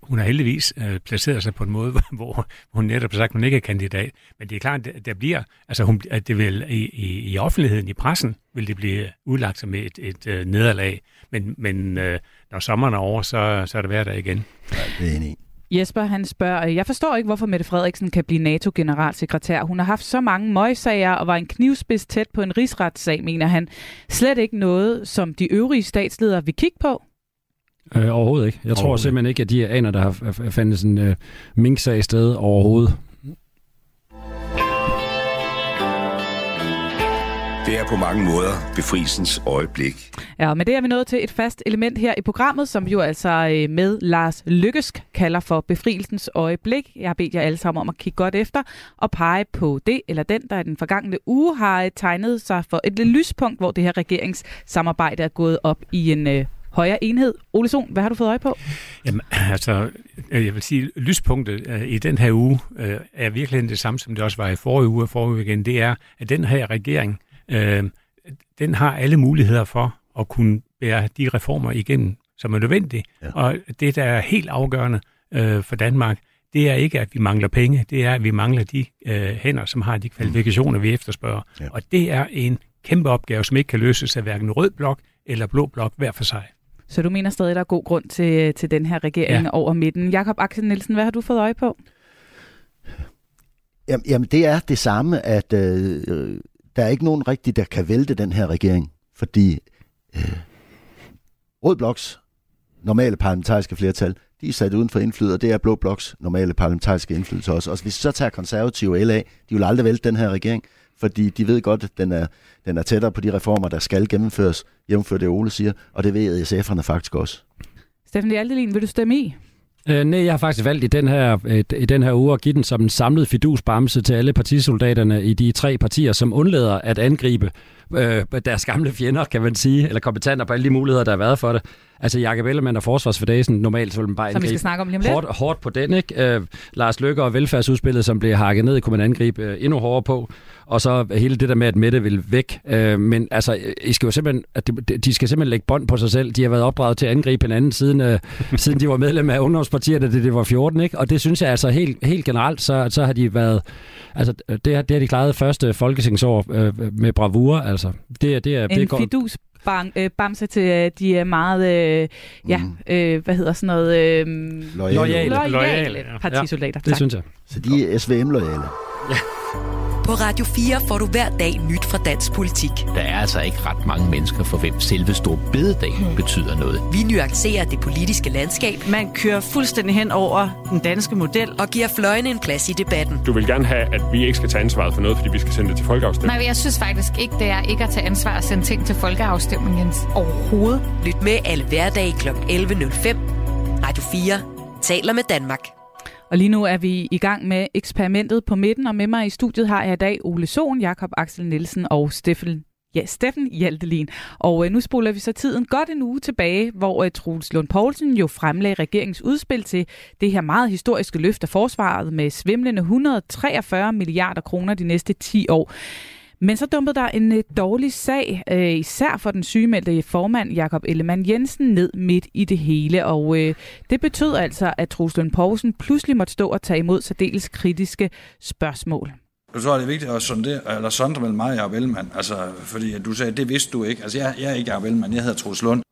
hun har heldigvis øh, placeret sig på en måde, <laughs> hvor hun netop har sagt, at hun ikke er kandidat. Men det er klart, at der bliver, altså hun, at det vil i, i, i offentligheden, i pressen, vil det blive udlagt som et, et, et øh, nederlag. Men, men øh, når sommeren er over, så, så er det værd der igen. Ja, det er enig. Jesper, han spørger, jeg forstår ikke, hvorfor Mette Frederiksen kan blive NATO-generalsekretær. Hun har haft så mange møgsager og var en knivspids tæt på en rigsretssag, mener han. Slet ikke noget, som de øvrige statsledere vil kigge på? Øh, overhovedet ikke. Jeg tror simpelthen ikke, at de aner, der har fandt sådan en uh, mink-sag sted overhovedet. Det er på mange måder befrielsens øjeblik. Ja, men det er vi nået til et fast element her i programmet, som jo altså øh, med Lars Lykkesk kalder for befrielsens øjeblik. Jeg har bedt jer alle sammen om at kigge godt efter og pege på det eller den, der i den forgangne uge har øh, tegnet sig for et lyspunkt, hvor det her regeringssamarbejde er gået op i en øh, højere enhed. Ole Sohn, hvad har du fået øje på? Jamen, altså, jeg vil sige, lyspunktet i den her uge er virkelig det samme, som det også var i forrige uge og forrige uge igen. Det er, at den her regering øh, den har alle muligheder for at kunne bære de reformer igennem, som er nødvendige. Ja. Og det, der er helt afgørende øh, for Danmark, det er ikke, at vi mangler penge, det er, at vi mangler de øh, hænder, som har de kvalifikationer, vi efterspørger. Ja. Og det er en kæmpe opgave, som ikke kan løses af hverken rød blok eller blå blok hver for sig. Så du mener stadig, der er god grund til, til den her regering ja. over midten. Jakob Axel Nielsen, hvad har du fået øje på? Jamen, det er det samme, at øh, der er ikke nogen rigtig, der kan vælte den her regering, fordi øh, Rød Bloks normale parlamentariske flertal, de er sat uden for indflydelse, og det er Blå Bloks normale parlamentariske indflydelse også. Og hvis vi så tager konservative LA, de vil aldrig vælte den her regering, fordi de ved godt, at den er, den er tættere på de reformer, der skal gennemføres, jævnfør det Ole siger, og det ved SF'erne faktisk også. Steffen Hjaltelin, vil du stemme i? Øh, nej, jeg har faktisk valgt i den, her, i den her uge at give den som en samlet fidusbamse til alle partisoldaterne i de tre partier, som undlader at angribe øh, deres gamle fjender, kan man sige, eller kompetenter på alle de muligheder, der har været for det. Altså Jakob Ellemann og forsvarsfordagen, normalt så vil man bare som vi skal snakke om lige om. Hårdt, hårdt på den, ikke? Øh, Lars Løkke og velfærdsudspillet, som blev hakket ned, kunne man angribe øh, endnu hårdere på. Og så hele det der med, at Mette vil væk. Øh, men altså, I skal jo simpelthen, at de, de skal simpelthen lægge bånd på sig selv. De har været opdraget til at angribe hinanden, siden, øh, <laughs> siden de var medlem af ungdomspartiet, da det, det var 14, ikke? Og det synes jeg altså helt, helt generelt, så, så har de været... Altså, det, det har de klaret første folketingsår øh, med bravur, altså. Det, det er, en det går, fidus bang, øh, bamse til øh, de er meget, øh, ja, mm. øh, hvad hedder sådan noget? Øh, loyale. Loyale, loyale partisoldater. Ja, det synes jeg. Så de er SVM-loyale. Ja. På Radio 4 får du hver dag nyt fra dansk politik. Der er altså ikke ret mange mennesker, for hvem selve stor bededag mm. betyder noget. Vi nuancerer det politiske landskab. Man kører fuldstændig hen over den danske model. Og giver fløjene en plads i debatten. Du vil gerne have, at vi ikke skal tage ansvaret for noget, fordi vi skal sende det til folkeafstemning. Nej, jeg synes faktisk ikke, det er ikke at tage ansvar og sende ting til folkeafstemning, Jens. Overhovedet. Lyt med alle hverdag kl. 11.05. Radio 4 taler med Danmark. Og lige nu er vi i gang med eksperimentet på midten, og med mig i studiet har jeg i dag Ole Sohn, Jakob Axel Nielsen og Steffen Ja, Steffen Hjaltelin. Og øh, nu spoler vi så tiden godt en uge tilbage, hvor øh, Troels Lund Poulsen jo fremlagde regeringens udspil til det her meget historiske løft af forsvaret med svimlende 143 milliarder kroner de næste 10 år. Men så dumpede der en øh, dårlig sag, øh, især for den sygemeldte formand Jakob Ellemann Jensen, ned midt i det hele. Og øh, det betød altså, at Truslund Poulsen pludselig måtte stå og tage imod særdeles kritiske spørgsmål. Du tror, det er vigtigt at sondere, eller sondre mellem mig og Jacob Ellemann. Altså, fordi du sagde, det vidste du ikke. Altså, jeg, jeg er ikke Jacob Ellemann, jeg hedder Troels Lund.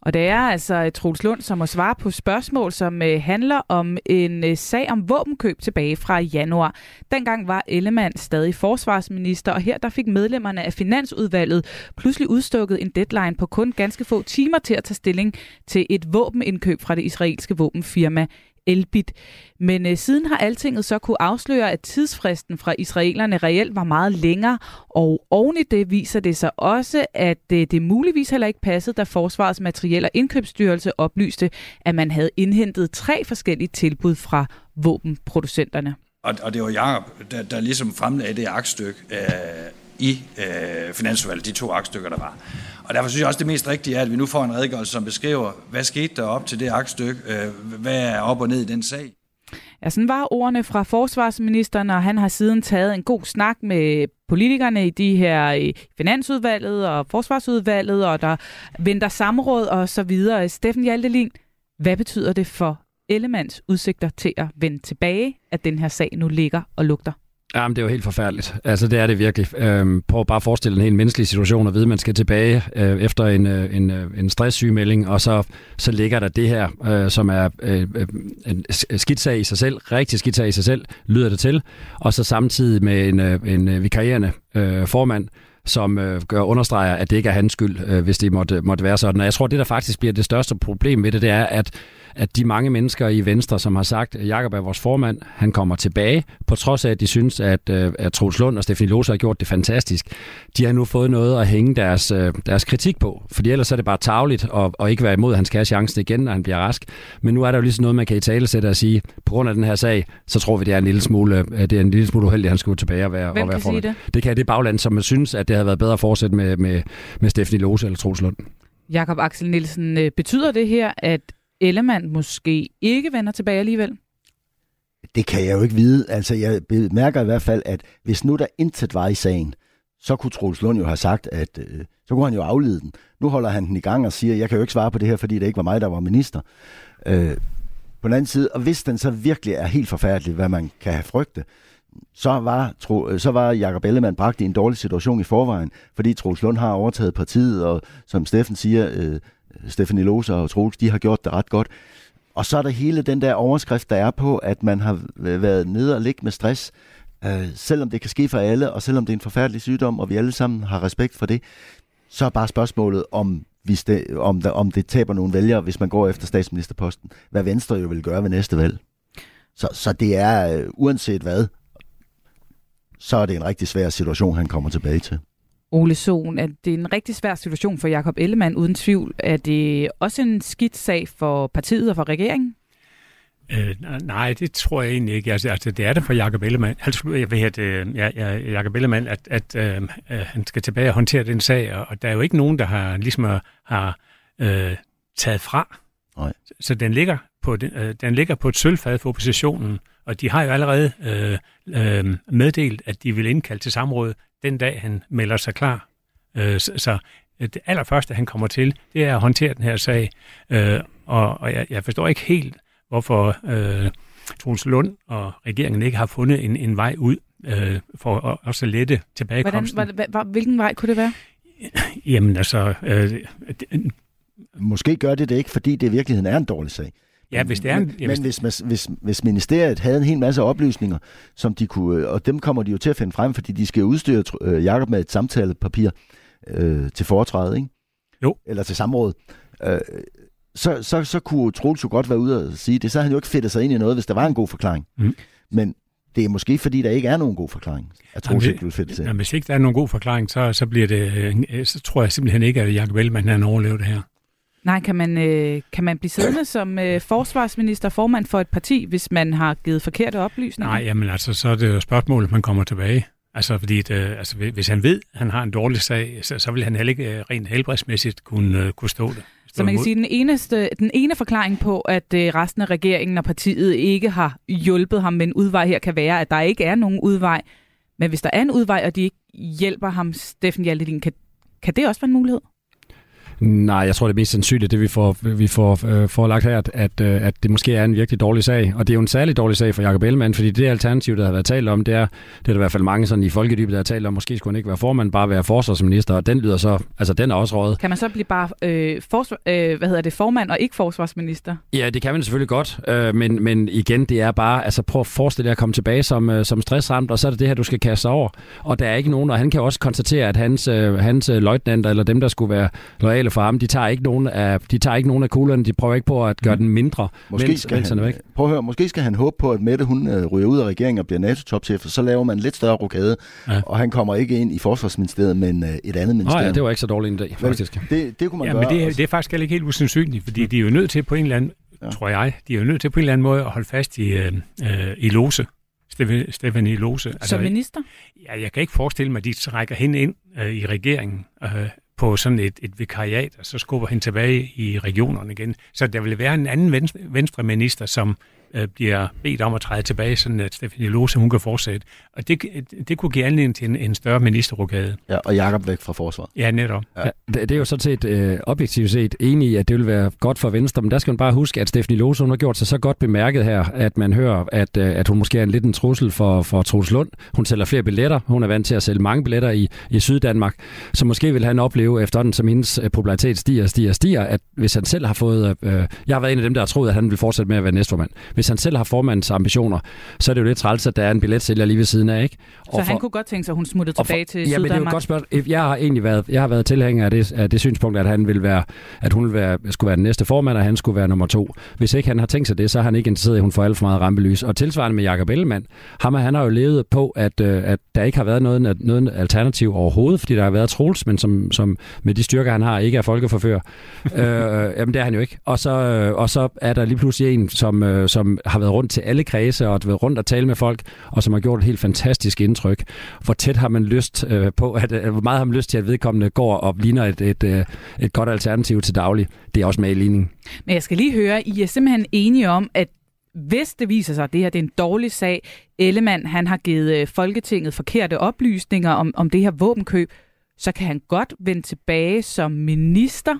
Og det er altså øh, Troels Lund, som må svare på spørgsmål, som øh, handler om en øh, sag om våbenkøb tilbage fra januar. Dengang var Ellemann stadig forsvarsminister, og her der fik medlemmerne af Finansudvalget pludselig udstukket en deadline på kun ganske få timer til at tage stilling til et våbenindkøb fra det israelske våbenfirma Elbit. Men øh, siden har altinget så kunne afsløre, at tidsfristen fra israelerne reelt var meget længere, og oven i det viser det sig også, at øh, det muligvis heller ikke passede, da Forsvarets Materiel- og Indkøbsstyrelse oplyste, at man havde indhentet tre forskellige tilbud fra våbenproducenterne. Og, og det var Jacob, der, der ligesom fremlagde det aktstykke øh, i øh, Finansudvalget, de to aktstykker, der var. Og derfor synes jeg også, det mest rigtige er, at vi nu får en redegørelse, som beskriver, hvad skete der op til det aktstykke, øh, hvad er op og ned i den sag. Ja, sådan var ordene fra forsvarsministeren, og han har siden taget en god snak med politikerne i de her i finansudvalget og forsvarsudvalget, og der venter samråd og så videre. Steffen Hjaltelin, hvad betyder det for Ellemands udsigter til at vende tilbage, at den her sag nu ligger og lugter? Jamen, det er jo helt forfærdeligt. Altså, det er det virkelig. Øhm, prøv bare at forestille en helt menneskelig situation og vide, at man skal tilbage øh, efter en, øh, en, øh, en stresssygemelding, og så, så ligger der det her, øh, som er øh, øh en øh, skidt sag i sig selv, rigtig skidt sag i sig selv, lyder det til, og så samtidig med en, øh, en øh, vikarierende øh, formand, som øh, gør understreger, at det ikke er hans skyld, øh, hvis det måtte, måtte være sådan. Og jeg tror, det der faktisk bliver det største problem ved det, det er, at at de mange mennesker i Venstre, som har sagt, at Jakob er vores formand, han kommer tilbage, på trods af, at de synes, at, øh, at Troels Lund og Stefanie Lose har gjort det fantastisk. De har nu fået noget at hænge deres, øh, deres kritik på, for ellers er det bare tageligt at, at ikke være imod, at han skal have chancen igen, når han bliver rask. Men nu er der jo ligesom noget, man kan i tale sætte og sige, på grund af den her sag, så tror vi, det er en lille smule, det er en lille smule uheldigt, at han skulle tilbage og være, Hvem og være formand. det? Det kan det bagland, som man synes, at det havde været bedre at fortsætte med, med, med Stefanie Lose eller Troels Lund. Jakob Axel Nielsen, øh, betyder det her, at Ellemann måske ikke vender tilbage alligevel? Det kan jeg jo ikke vide. Altså, jeg mærker i hvert fald, at hvis nu der intet var i sagen, så kunne Troels Lund jo have sagt, at øh, så kunne han jo aflede den. Nu holder han den i gang og siger, jeg kan jo ikke svare på det her, fordi det ikke var mig, der var minister. Øh, på den anden side, og hvis den så virkelig er helt forfærdelig, hvad man kan have frygte, så var, tro, øh, så var Jacob Ellemann bragt i en dårlig situation i forvejen, fordi Troels Lund har overtaget partiet, og som Steffen siger, øh, Stefanie Lose og Troels, de har gjort det ret godt. Og så er der hele den der overskrift, der er på, at man har været nede og ligge med stress, øh, selvom det kan ske for alle, og selvom det er en forfærdelig sygdom, og vi alle sammen har respekt for det, så er bare spørgsmålet, om, hvis det, om, der, om det taber nogle vælgere, hvis man går efter statsministerposten. Hvad Venstre jo vil gøre ved næste valg. Så, så det er, øh, uanset hvad, så er det en rigtig svær situation, han kommer tilbage til. Ole Sohn, at det er en rigtig svær situation for Jakob Ellemann, uden tvivl. Er det også en skidt sag for partiet og for regeringen? Øh, nej, det tror jeg egentlig ikke. Altså, altså det er det for Jakob Ellemann. Altså, jeg ved, at øh, ja, ja, Jacob Ellemann, at, at øh, han skal tilbage og håndtere den sag, og, og der er jo ikke nogen, der har ligesom har øh, taget fra. Nej. Så den ligger på øh, den ligger på et sølvfad for oppositionen, og de har jo allerede øh, øh, meddelt, at de vil indkalde til samråd den dag, han melder sig klar. Øh, så, så det allerførste, han kommer til, det er at håndtere den her sag. Øh, og og jeg, jeg forstår ikke helt, hvorfor øh, Troels Lund og regeringen ikke har fundet en, en vej ud øh, for at også lette tilbagekomsten. Hvordan, hvad, hvilken vej kunne det være? Jamen altså... Øh, det, Måske gør det det ikke, fordi det i virkeligheden er en dårlig sag. Ja, hvis det er en, men, men hvis, hvis, hvis, hvis ministeriet havde en hel masse oplysninger, som de kunne, og dem kommer de jo til at finde frem, fordi de skal udstyre øh, Jacob med et samtalepapir øh, til foretrædet, ikke? Jo. Eller til samråd. Øh, så, så, så kunne Troels jo godt være ude og sige det. Så havde han jo ikke fedtet sig ind i noget, hvis der var en god forklaring. Mm. Men det er måske, fordi der ikke er nogen god forklaring, at Troels ikke vil fedte sig Jamen, hvis ikke der er nogen god forklaring, så, så, bliver det, øh, så tror jeg simpelthen ikke, at Jacob Ellemann han overlever det her. Nej, kan man, øh, kan man blive siddende <clears throat> som øh, forsvarsminister, formand for et parti, hvis man har givet forkerte oplysninger? Nej, jamen altså, så er det jo spørgsmålet, man kommer tilbage. Altså, fordi det, øh, altså, hvis han ved, at han har en dårlig sag, så, så vil han heller ikke øh, rent helbredsmæssigt kunne, uh, kunne stå det. Så man kan sige, at den, eneste, den ene forklaring på, at resten af regeringen og partiet ikke har hjulpet ham med en udvej her, kan være, at der ikke er nogen udvej. Men hvis der er en udvej, og de ikke hjælper ham, Steffen Hjaltelin, kan, kan det også være en mulighed? Nej, jeg tror, det er mest sandsynligt, det vi får, vi får øh, forelagt her, at, at, øh, at det måske er en virkelig dårlig sag. Og det er jo en særlig dårlig sag for Jacob Ellemann, fordi det alternativ, der har været talt om, det er, det er der i hvert fald mange sådan i folkedybet, der har talt om, måske skulle han ikke være formand, bare være forsvarsminister, og den lyder så, altså den er også rådet. Kan man så blive bare øh, forsvar, øh, hvad hedder det, formand og ikke forsvarsminister? Ja, det kan man selvfølgelig godt, øh, men, men igen, det er bare, altså prøv at forestille dig at komme tilbage som, øh, som stressramt, og så er det det her, du skal kaste over. Og der er ikke nogen, og han kan også konstatere, at hans, øh, hans øh, løjtnanter, eller dem, der skulle være lojale for ham, de tager ikke nogen af, de tager ikke nogen af kuglerne, de prøver ikke på at gøre mm. den mindre. Måske mens, skal han, væk. Prøv at høre, måske skal han håbe på, at Mette hun øh, ryger ud af regeringen og bliver NATO-topchef, og så laver man en lidt større rokade, ja. og han kommer ikke ind i forsvarsministeriet, men øh, et andet ministerium. Oh, ja, det var ikke så dårlig en idé, faktisk. Det, det kunne man ja, gøre. Men det, det er faktisk ikke helt usandsynligt, fordi mm. de er jo nødt til på en eller anden, ja. tror jeg, de er jo nødt til på en eller anden måde at holde fast i, øh, øh, i Lose. Stefanie Lose. Altså, Som minister? Ja, jeg kan ikke forestille mig, at de trækker hende ind øh, i regeringen. Øh, på sådan et, et vikariat, og så skubber hende tilbage i regionerne igen. Så der vil være en anden venstre, venstre minister, som øh, bliver bedt om at træde tilbage, sådan at Stefanie Lose hun kan fortsætte. Og det, det kunne give anledning til en, en større ministerrokade. Ja, og Jakob væk fra forsvaret. Ja, netop. Ja. Ja, det, det er jo sådan set øh, objektivt set enig i, at det vil være godt for Venstre, men der skal man bare huske, at Stefanie Lose hun har gjort sig så godt bemærket her, at man hører, at, øh, at hun måske er en lidt en trussel for, for Troels Lund. Hun sælger flere billetter. Hun er vant til at sælge mange billetter i, i Syddanmark. Så måske vil han opleve, efterhånden som hendes øh, popularitet stiger, stiger, stiger, at hvis han selv har fået... Øh, jeg har været en af dem, der har troet, at han vil fortsætte med at være næstformand. Hvis han selv har formandens ambitioner, så er det jo lidt træls, at der er en billetsælger lige ved siden af. Ikke? Og så for, han kunne godt tænke sig, at hun smuttede tilbage for, til ja, men det er jo godt spørgsmål. Jeg har egentlig været, jeg har været tilhænger af det, af det synspunkt, at han vil være, at hun vil være, skulle være den næste formand, og han skulle være nummer to. Hvis ikke han har tænkt sig det, så har han ikke interesseret i, at hun får alt for meget rampelys. Og tilsvarende med Jakob Ellemann, ham, han har jo levet på, at, øh, at der ikke har været noget, noget alternativ overhovedet, fordi der har været Troels, men som, som med de styrker, han har, ikke er folkeforfører. <laughs> øh, jamen, det er han jo ikke. Og så, øh, og så er der lige pludselig en, som, øh, som har været rundt til alle kredse og været rundt og tale med folk, og som har gjort et helt fantastisk indtryk. Hvor tæt har man lyst øh, på, at, øh, hvor meget har man lyst til, at vedkommende går og ligner et, et, et, et godt alternativ til daglig. Det er også med i ligningen. Men jeg skal lige høre, I er simpelthen enige om, at hvis det viser sig, at det her det er en dårlig sag, Ellemann han har givet øh, Folketinget forkerte oplysninger om, om det her våbenkøb, så kan han godt vende tilbage som minister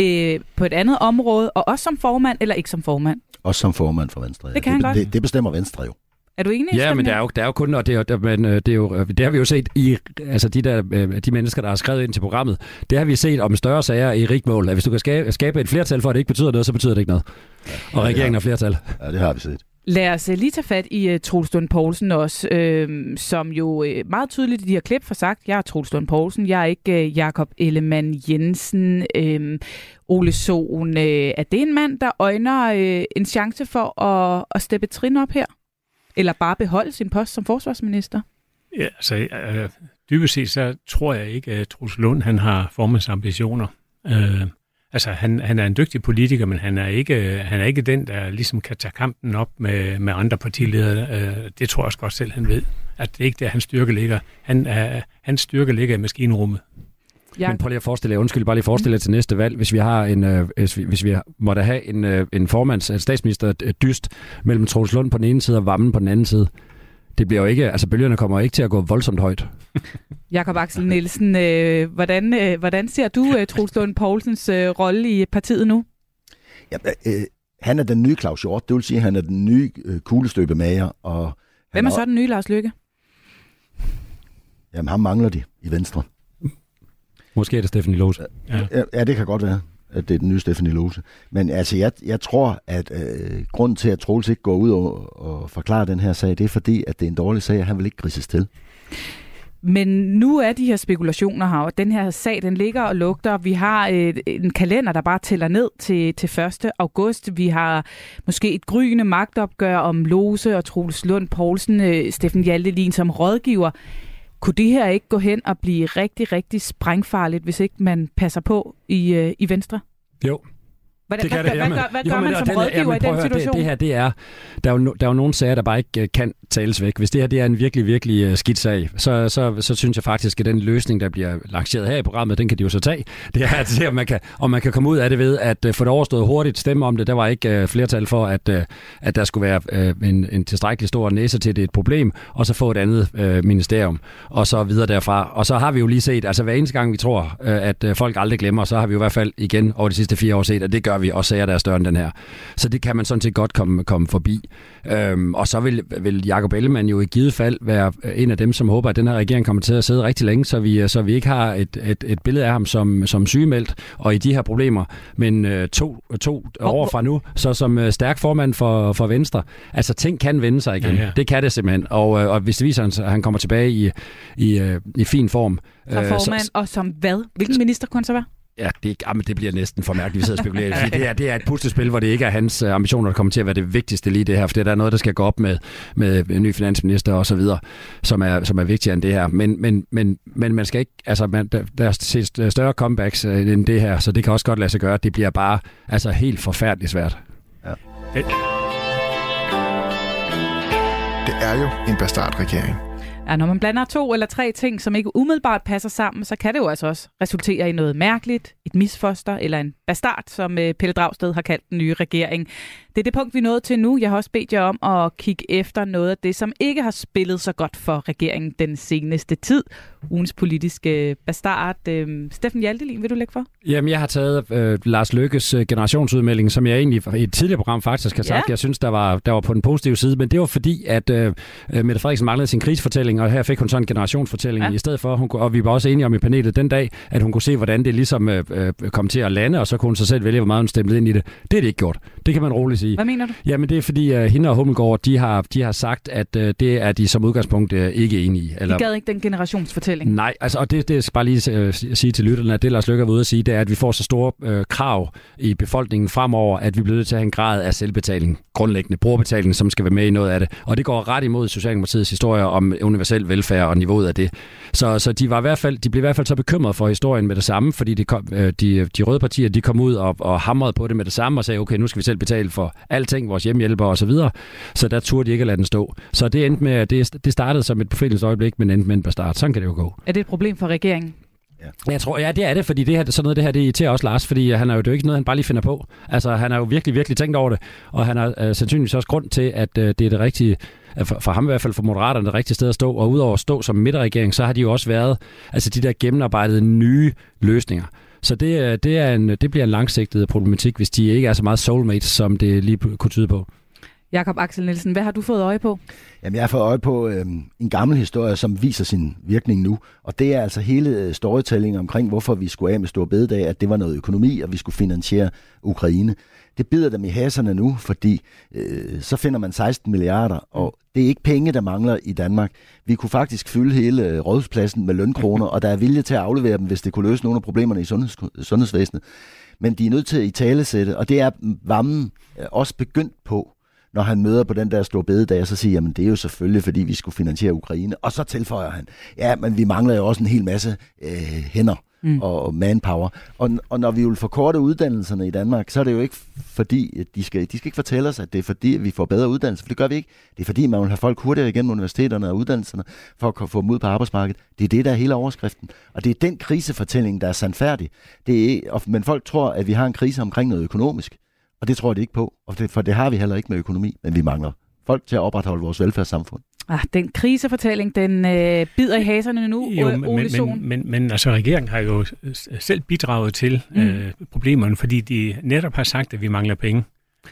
øh, på et andet område, og også som formand eller ikke som formand. Også som formand for Venstre. Ja. Det kan det, han det, det bestemmer Venstre jo. Er du enig? Ja, men det er jo, det er jo kun, og det er, men øh, det, er jo, det har vi jo set i, altså de, der, øh, de mennesker, der har skrevet ind til programmet, det har vi set om større sager i rigmål, at hvis du kan skabe, skabe et flertal for, at det ikke betyder noget, så betyder det ikke noget. Ja, og regeringen har flertal. Ja, det har vi set. Lad os øh, lige tage fat i uh, Troels Lund Poulsen også, øh, som jo øh, meget tydeligt i de her klip får sagt, jeg er Troels Lund Poulsen, jeg er ikke øh, Jakob Ellemann Jensen. Øh, Ole Sohn, Øh, er det en mand, der øjner øh, en chance for at, at steppe trin op her? Eller bare beholde sin post som forsvarsminister? Ja, altså øh, dybest set så tror jeg ikke, at Troels Lund han har formandsambitioner. Øh, altså han, han er en dygtig politiker, men han er, ikke, han er ikke den, der ligesom kan tage kampen op med, med andre partiledere. Øh, det tror jeg også godt selv, han ved. At det ikke der, hans styrke ligger. Han, er, hans styrke ligger i maskinrummet. Ja. Men prøv lige at forestille jer, undskyld, bare lige forestille jer til næste valg, hvis vi har en, øh, hvis, vi, hvis vi måtte have en, øh, en formands, en statsminister dyst mellem Troels Lund på den ene side og Vammen på den anden side. Det bliver jo ikke, altså bølgerne kommer ikke til at gå voldsomt højt. <laughs> Jakob Axel Nielsen, øh, hvordan, øh, hvordan ser du øh, Troels Lund Poulsens øh, rolle i partiet nu? Ja, øh, han er den nye Claus Hjort, det vil sige, at han er den nye øh, kuglestøbemager. Og Hvem er så den nye Lars Lykke? Jamen, ham mangler de i Venstre. Måske er det Stephanie Lose. Ja. Ja, ja, det kan godt være, at det er den nye Stephanie Lose. Men altså, jeg, jeg tror, at øh, grunden til, at Troels ikke går ud og, og forklarer den her sag, det er fordi, at det er en dårlig sag, og han vil ikke grises til. Men nu er de her spekulationer her, og den her sag, den ligger og lugter. Vi har øh, en kalender, der bare tæller ned til, til 1. august. Vi har måske et gryende magtopgør om Lose og Troels Lund Poulsen, øh, Steffen Hjaltelin som rådgiver. Kunne det her ikke gå hen og blive rigtig, rigtig sprængfarligt, hvis ikke man passer på i, øh, i Venstre? Jo, hvad, det kan hvad, det, hvad, gør, hvad gør man som rådgiver i den situation? Det, det her, det er, der er, jo, der er jo nogle sager, der bare ikke øh, kan tales væk. Hvis det her det er en virkelig, virkelig øh, skidt sag, så, så, så synes jeg faktisk, at den løsning, der bliver lanceret her i programmet, den kan de jo så tage. <laughs> Det er at se, om man kan, om man kan komme ud af det ved, at øh, få det overstået hurtigt, stemme om det. Der var ikke flertal for, at, at der skulle være en, en tilstrækkelig stor næse til, det et problem, og så få et andet øh, ministerium, og så videre derfra. Og så har vi jo lige set, altså hver eneste gang vi tror, at folk aldrig glemmer, så har vi jo i hvert fald igen over de sidste fire år set, at det gør vi, og sager, der er større end den her. Så det kan man sådan set godt komme, komme forbi. Øhm, og så vil, vil Jacob Ellemann jo i givet fald være en af dem, som håber, at den her regering kommer til at sidde rigtig længe, så vi, så vi ikke har et, et, et billede af ham som, som sygemeldt og i de her problemer, men øh, to, to år fra nu, så som øh, stærk formand for, for Venstre. Altså ting kan vende sig igen. Ja, ja. Det kan det simpelthen. Og, øh, og hvis det viser, at han kommer tilbage i, i, øh, i fin form. Som formand, så, og som hvad? Hvilken minister kunne han så være? Ja, det, jamen, det bliver næsten for mærkeligt, vi sidder og spekulerer. <laughs> fordi det, er, det er et puslespil, hvor det ikke er hans øh, ambitioner, der kommer til at være det vigtigste lige det her, for der er noget, der skal gå op med, med en ny finansminister og så videre, som er, som er vigtigere end det her. Men, men, men, men man skal ikke, altså man, der, der er større comebacks øh, end det her, så det kan også godt lade sig gøre. Det bliver bare altså helt forfærdeligt svært. Ja. Det, det er jo en bastardregering. Ja, når man blander to eller tre ting, som ikke umiddelbart passer sammen, så kan det jo altså også resultere i noget mærkeligt, et misfoster eller en bastard, som øh, Pelle Dragsted har kaldt den nye regering. Det er det punkt, vi er nået til nu. Jeg har også bedt jer om at kigge efter noget af det, som ikke har spillet så godt for regeringen den seneste tid. Ugens politiske bastard. Øh, Steffen Hjaltelin, vil du lægge for? Jamen, jeg har taget øh, Lars Lykkes øh, generationsudmelding, som jeg egentlig i et tidligere program faktisk har sagt, ja. jeg synes, der var, der var på den positive side, men det var fordi, at øh, Mette Frederiksen manglede sin krigsfortælling, generationsfortælling, og her fik hun så en generationsfortælling ja. i stedet for. Hun, og vi var også enige om i panelet den dag, at hun kunne se, hvordan det ligesom øh, øh, kom til at lande, og så kunne hun så selv vælge, hvor meget hun stemte ind i det. Det er det ikke gjort. Det kan man roligt sige. Hvad mener du? Jamen det er fordi, uh, hende og Hummelgaard, de har, de har sagt, at uh, det er de som udgangspunkt uh, ikke enige i. Eller... De gad ikke den generationsfortælling? Nej, altså, og det, det skal bare lige uh, sige til lytterne, at det Lars Løkke er ude at sige, det er, at vi får så store uh, krav i befolkningen fremover, at vi bliver nødt til at have en grad af selvbetaling, grundlæggende brugerbetaling, som skal være med i noget af det. Og det går ret imod Socialdemokratiets historie om universel velfærd og niveauet af det. Så, så de, var i hvert fald, de blev i hvert fald så bekymrede for historien med det samme, fordi de, kom, de, de røde partier de kom ud og, og hamrede på det med det samme og sagde, okay, nu skal vi selv betale for alting, vores hjemmehjælper og så videre. Så der turde de ikke at lade den stå. Så det endte med, det, det startede som et befrielsesøjeblik, men endte med en bastard. Sådan kan det jo gå. Er det et problem for regeringen? Ja. Jeg tror, ja, det er det, fordi det her, sådan noget det her, det irriterer også Lars, fordi han er jo, det er jo ikke noget, han bare lige finder på. Altså, han har jo virkelig, virkelig tænkt over det, og han har øh, sandsynligvis også grund til, at øh, det er det rigtige, for, for ham i hvert fald, for Moderaterne, det rigtige sted at stå, og udover at stå som midterregering, så har de jo også været, altså de der gennemarbejdede nye løsninger. Så det, øh, det, er en, det bliver en langsigtet problematik, hvis de ikke er så meget soulmates, som det lige kunne tyde på. Jakob Axel Nielsen, hvad har du fået øje på? Jamen, jeg har fået øje på øh, en gammel historie, som viser sin virkning nu. Og det er altså hele øh, storytelling omkring, hvorfor vi skulle af med Stor Bededag, at det var noget økonomi, og vi skulle finansiere Ukraine. Det bider dem i haserne nu, fordi øh, så finder man 16 milliarder, og det er ikke penge, der mangler i Danmark. Vi kunne faktisk fylde hele øh, rådhuspladsen med lønkroner, <laughs> og der er vilje til at aflevere dem, hvis det kunne løse nogle af problemerne i sundheds- sundhedsvæsenet. Men de er nødt til at i tale sætte, og det er Vammen øh, også begyndt på når han møder på den der store bededag, så siger jamen det er jo selvfølgelig, fordi vi skulle finansiere Ukraine. Og så tilføjer han, ja, men vi mangler jo også en hel masse øh, hænder mm. og manpower. Og, og når vi vil forkorte uddannelserne i Danmark, så er det jo ikke fordi, at de skal, de skal ikke fortælle os, at det er fordi, at vi får bedre uddannelse, for det gør vi ikke. Det er fordi, man vil have folk hurtigere igennem universiteterne og uddannelserne, for at få dem ud på arbejdsmarkedet. Det er det, der er hele overskriften. Og det er den krisefortælling, der er sandfærdig. Det er, men folk tror, at vi har en krise omkring noget økonomisk. Og det tror de ikke på, og det, for det har vi heller ikke med økonomi, men vi mangler folk til at opretholde vores velfærdssamfund. Ah, den krisefortælling, den øh, bider i haserne nu, jo, men, men, men, men, men altså, regeringen har jo selv bidraget til mm. øh, problemerne, fordi de netop har sagt, at vi mangler penge.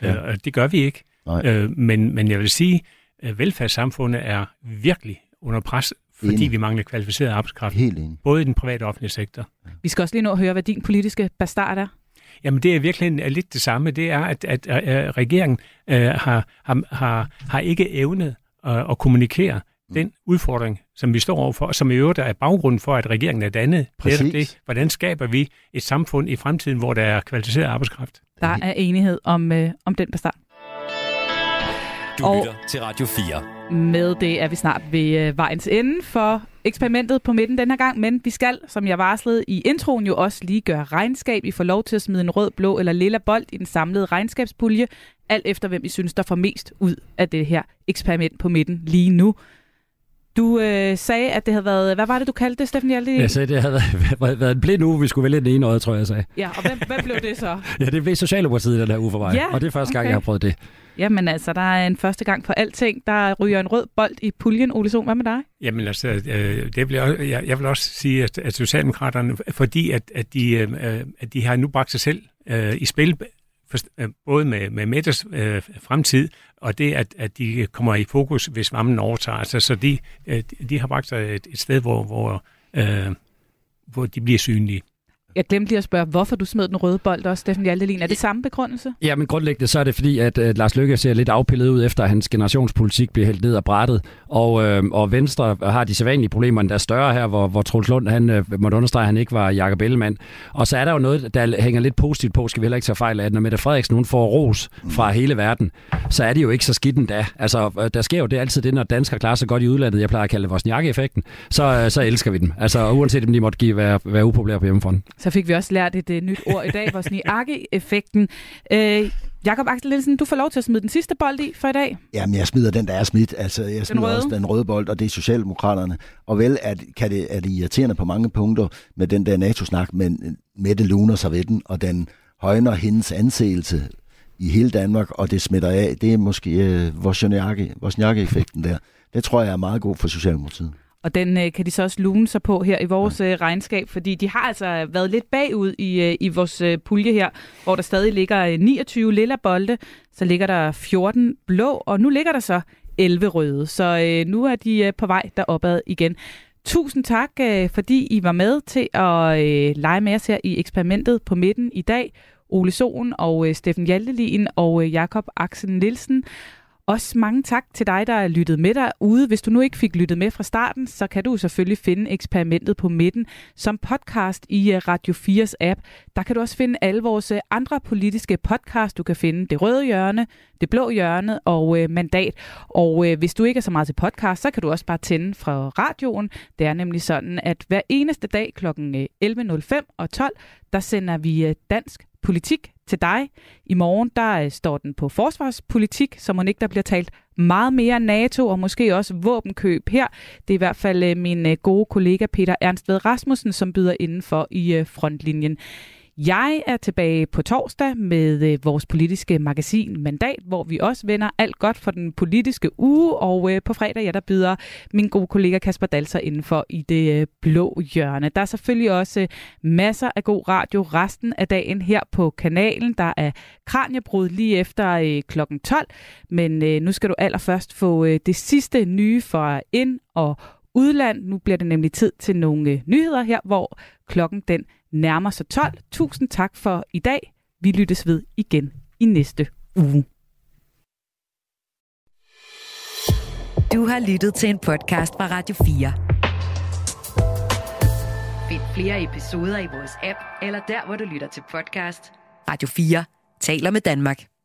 Ja. Øh, og det gør vi ikke. Øh, men, men jeg vil sige, at velfærdssamfundet er virkelig under pres, fordi enig. vi mangler kvalificeret arbejdskraft. Helt enig. Både i den private og offentlige sektor. Vi skal også lige nå at høre, hvad din politiske bastard er. Jamen det er virkelig lidt det samme. Det er, at, at, at regeringen øh, har, har, har, har ikke evnet at, at kommunikere mm. den udfordring, som vi står overfor, og som i øvrigt er baggrunden for, at regeringen er dannet. Præcis. Det, hvordan skaber vi et samfund i fremtiden, hvor der er kvalificeret arbejdskraft? Der er enighed om, øh, om den bestart. Du og lytter til Radio 4. Med det er vi snart ved øh, vejens ende for eksperimentet på midten den her gang, men vi skal, som jeg varslede i introen, jo også lige gøre regnskab. I får lov til at smide en rød, blå eller lilla bold i den samlede regnskabspulje, alt efter hvem I synes, der får mest ud af det her eksperiment på midten lige nu. Du øh, sagde, at det havde været... Hvad var det, du kaldte det, Steffen Hjalte? Jeg sagde, det havde været, været en blind uge, vi skulle vælge den ene øje, tror jeg, jeg sagde. Ja, og hvem, hvem blev det så? ja, det blev Socialdemokratiet den her uge for mig. Ja, og det er første okay. gang, jeg har prøvet det. Jamen altså, der er en første gang for alting. Der ryger en rød bold i puljen. Ole Sohn, hvad med dig? Jamen altså, øh, det vil jeg, jeg, jeg vil også sige, at, at Socialdemokraterne, fordi at, at, de, øh, at de har nu bragt sig selv øh, i spil, for, øh, både med, med Mettes øh, fremtid, og det, at, at de kommer i fokus, hvis varmen overtager. Altså, så de, øh, de har bragt sig et, et sted, hvor, hvor, øh, hvor de bliver synlige. Jeg glemte lige at spørge, hvorfor du smed den røde bold også, Steffen Hjaltelin. Er det samme begrundelse? Ja, men grundlæggende så er det fordi, at, at Lars Løkke ser lidt afpillet ud, efter at hans generationspolitik bliver hældt ned af brættet. Og, øh, og Venstre har de sædvanlige problemer, der er større her, hvor, hvor Troels Lund han, øh, måtte understrege, at han ikke var Jakob Ellemann. Og så er der jo noget, der hænger lidt positivt på, skal vi heller ikke tage fejl af, at når Mette Frederiksen hun får ros fra hele verden, så er det jo ikke så skidt endda. Altså, øh, der sker jo det altid det, når danskere klarer sig godt i udlandet. Jeg plejer at kalde det vores effekten så, øh, så elsker vi dem. Altså, uanset om de måtte give, være, være upopulære på hjemmefronten. Så fik vi også lært et uh, nyt ord i dag, Wozniacki-effekten. Uh, Jakob Axel Nielsen, du får lov til at smide den sidste bold i for i dag. Jamen, jeg smider den, der er smidt. Altså, jeg smider den også den røde bold, og det er Socialdemokraterne. Og vel at, kan det, er det irriterende på mange punkter med den der NATO-snak, men Mette luner sig ved den, og den højner hendes anseelse i hele Danmark, og det smitter af. Det er måske uh, Wozniacki-effekten der. Det tror jeg er meget god for Socialdemokratiet. Og den øh, kan de så også lune sig på her i vores øh, regnskab, fordi de har altså været lidt bagud i, øh, i vores øh, pulje her, hvor der stadig ligger 29 øh, lilla bolde, så ligger der 14 blå, og nu ligger der så 11 røde. Så øh, nu er de øh, på vej deropad igen. Tusind tak, øh, fordi I var med til at øh, lege med os her i eksperimentet på midten i dag. Ole Sohn og øh, Steffen Hjaltelin og øh, Jakob Axel Nielsen. Også mange tak til dig, der er lyttet med derude. Hvis du nu ikke fik lyttet med fra starten, så kan du selvfølgelig finde eksperimentet på midten som podcast i øh, Radio 4's app. Der kan du også finde alle vores øh, andre politiske podcast. Du kan finde Det Røde Hjørne, Det Blå Hjørne og øh, Mandat. Og øh, hvis du ikke er så meget til podcast, så kan du også bare tænde fra radioen. Det er nemlig sådan, at hver eneste dag kl. 11.05 øh, og 12, der sender vi dansk politik til dig. I morgen der øh, står den på forsvarspolitik, så må ikke der bliver talt meget mere NATO og måske også våbenkøb her. Det er i hvert fald øh, min øh, gode kollega Peter Ernst Ved Rasmussen, som byder indenfor i frontlinjen. Jeg er tilbage på torsdag med øh, vores politiske magasin Mandat, hvor vi også vender alt godt for den politiske uge. Og øh, på fredag, ja, der byder min gode kollega Kasper Dalser indenfor i det øh, blå hjørne. Der er selvfølgelig også masser af god radio resten af dagen her på kanalen. Der er kranjebrud lige efter klokken 12. Men nu skal du allerførst få det sidste nye fra ind- og udland. Nu bliver det nemlig tid til nogle nyheder her, hvor klokken den nærmer sig 12. Tusind tak for i dag. Vi lyttes ved igen i næste uge. Du har lyttet til en podcast fra Radio 4. Find flere episoder i vores app, eller der, hvor du lytter til podcast. Radio 4 taler med Danmark.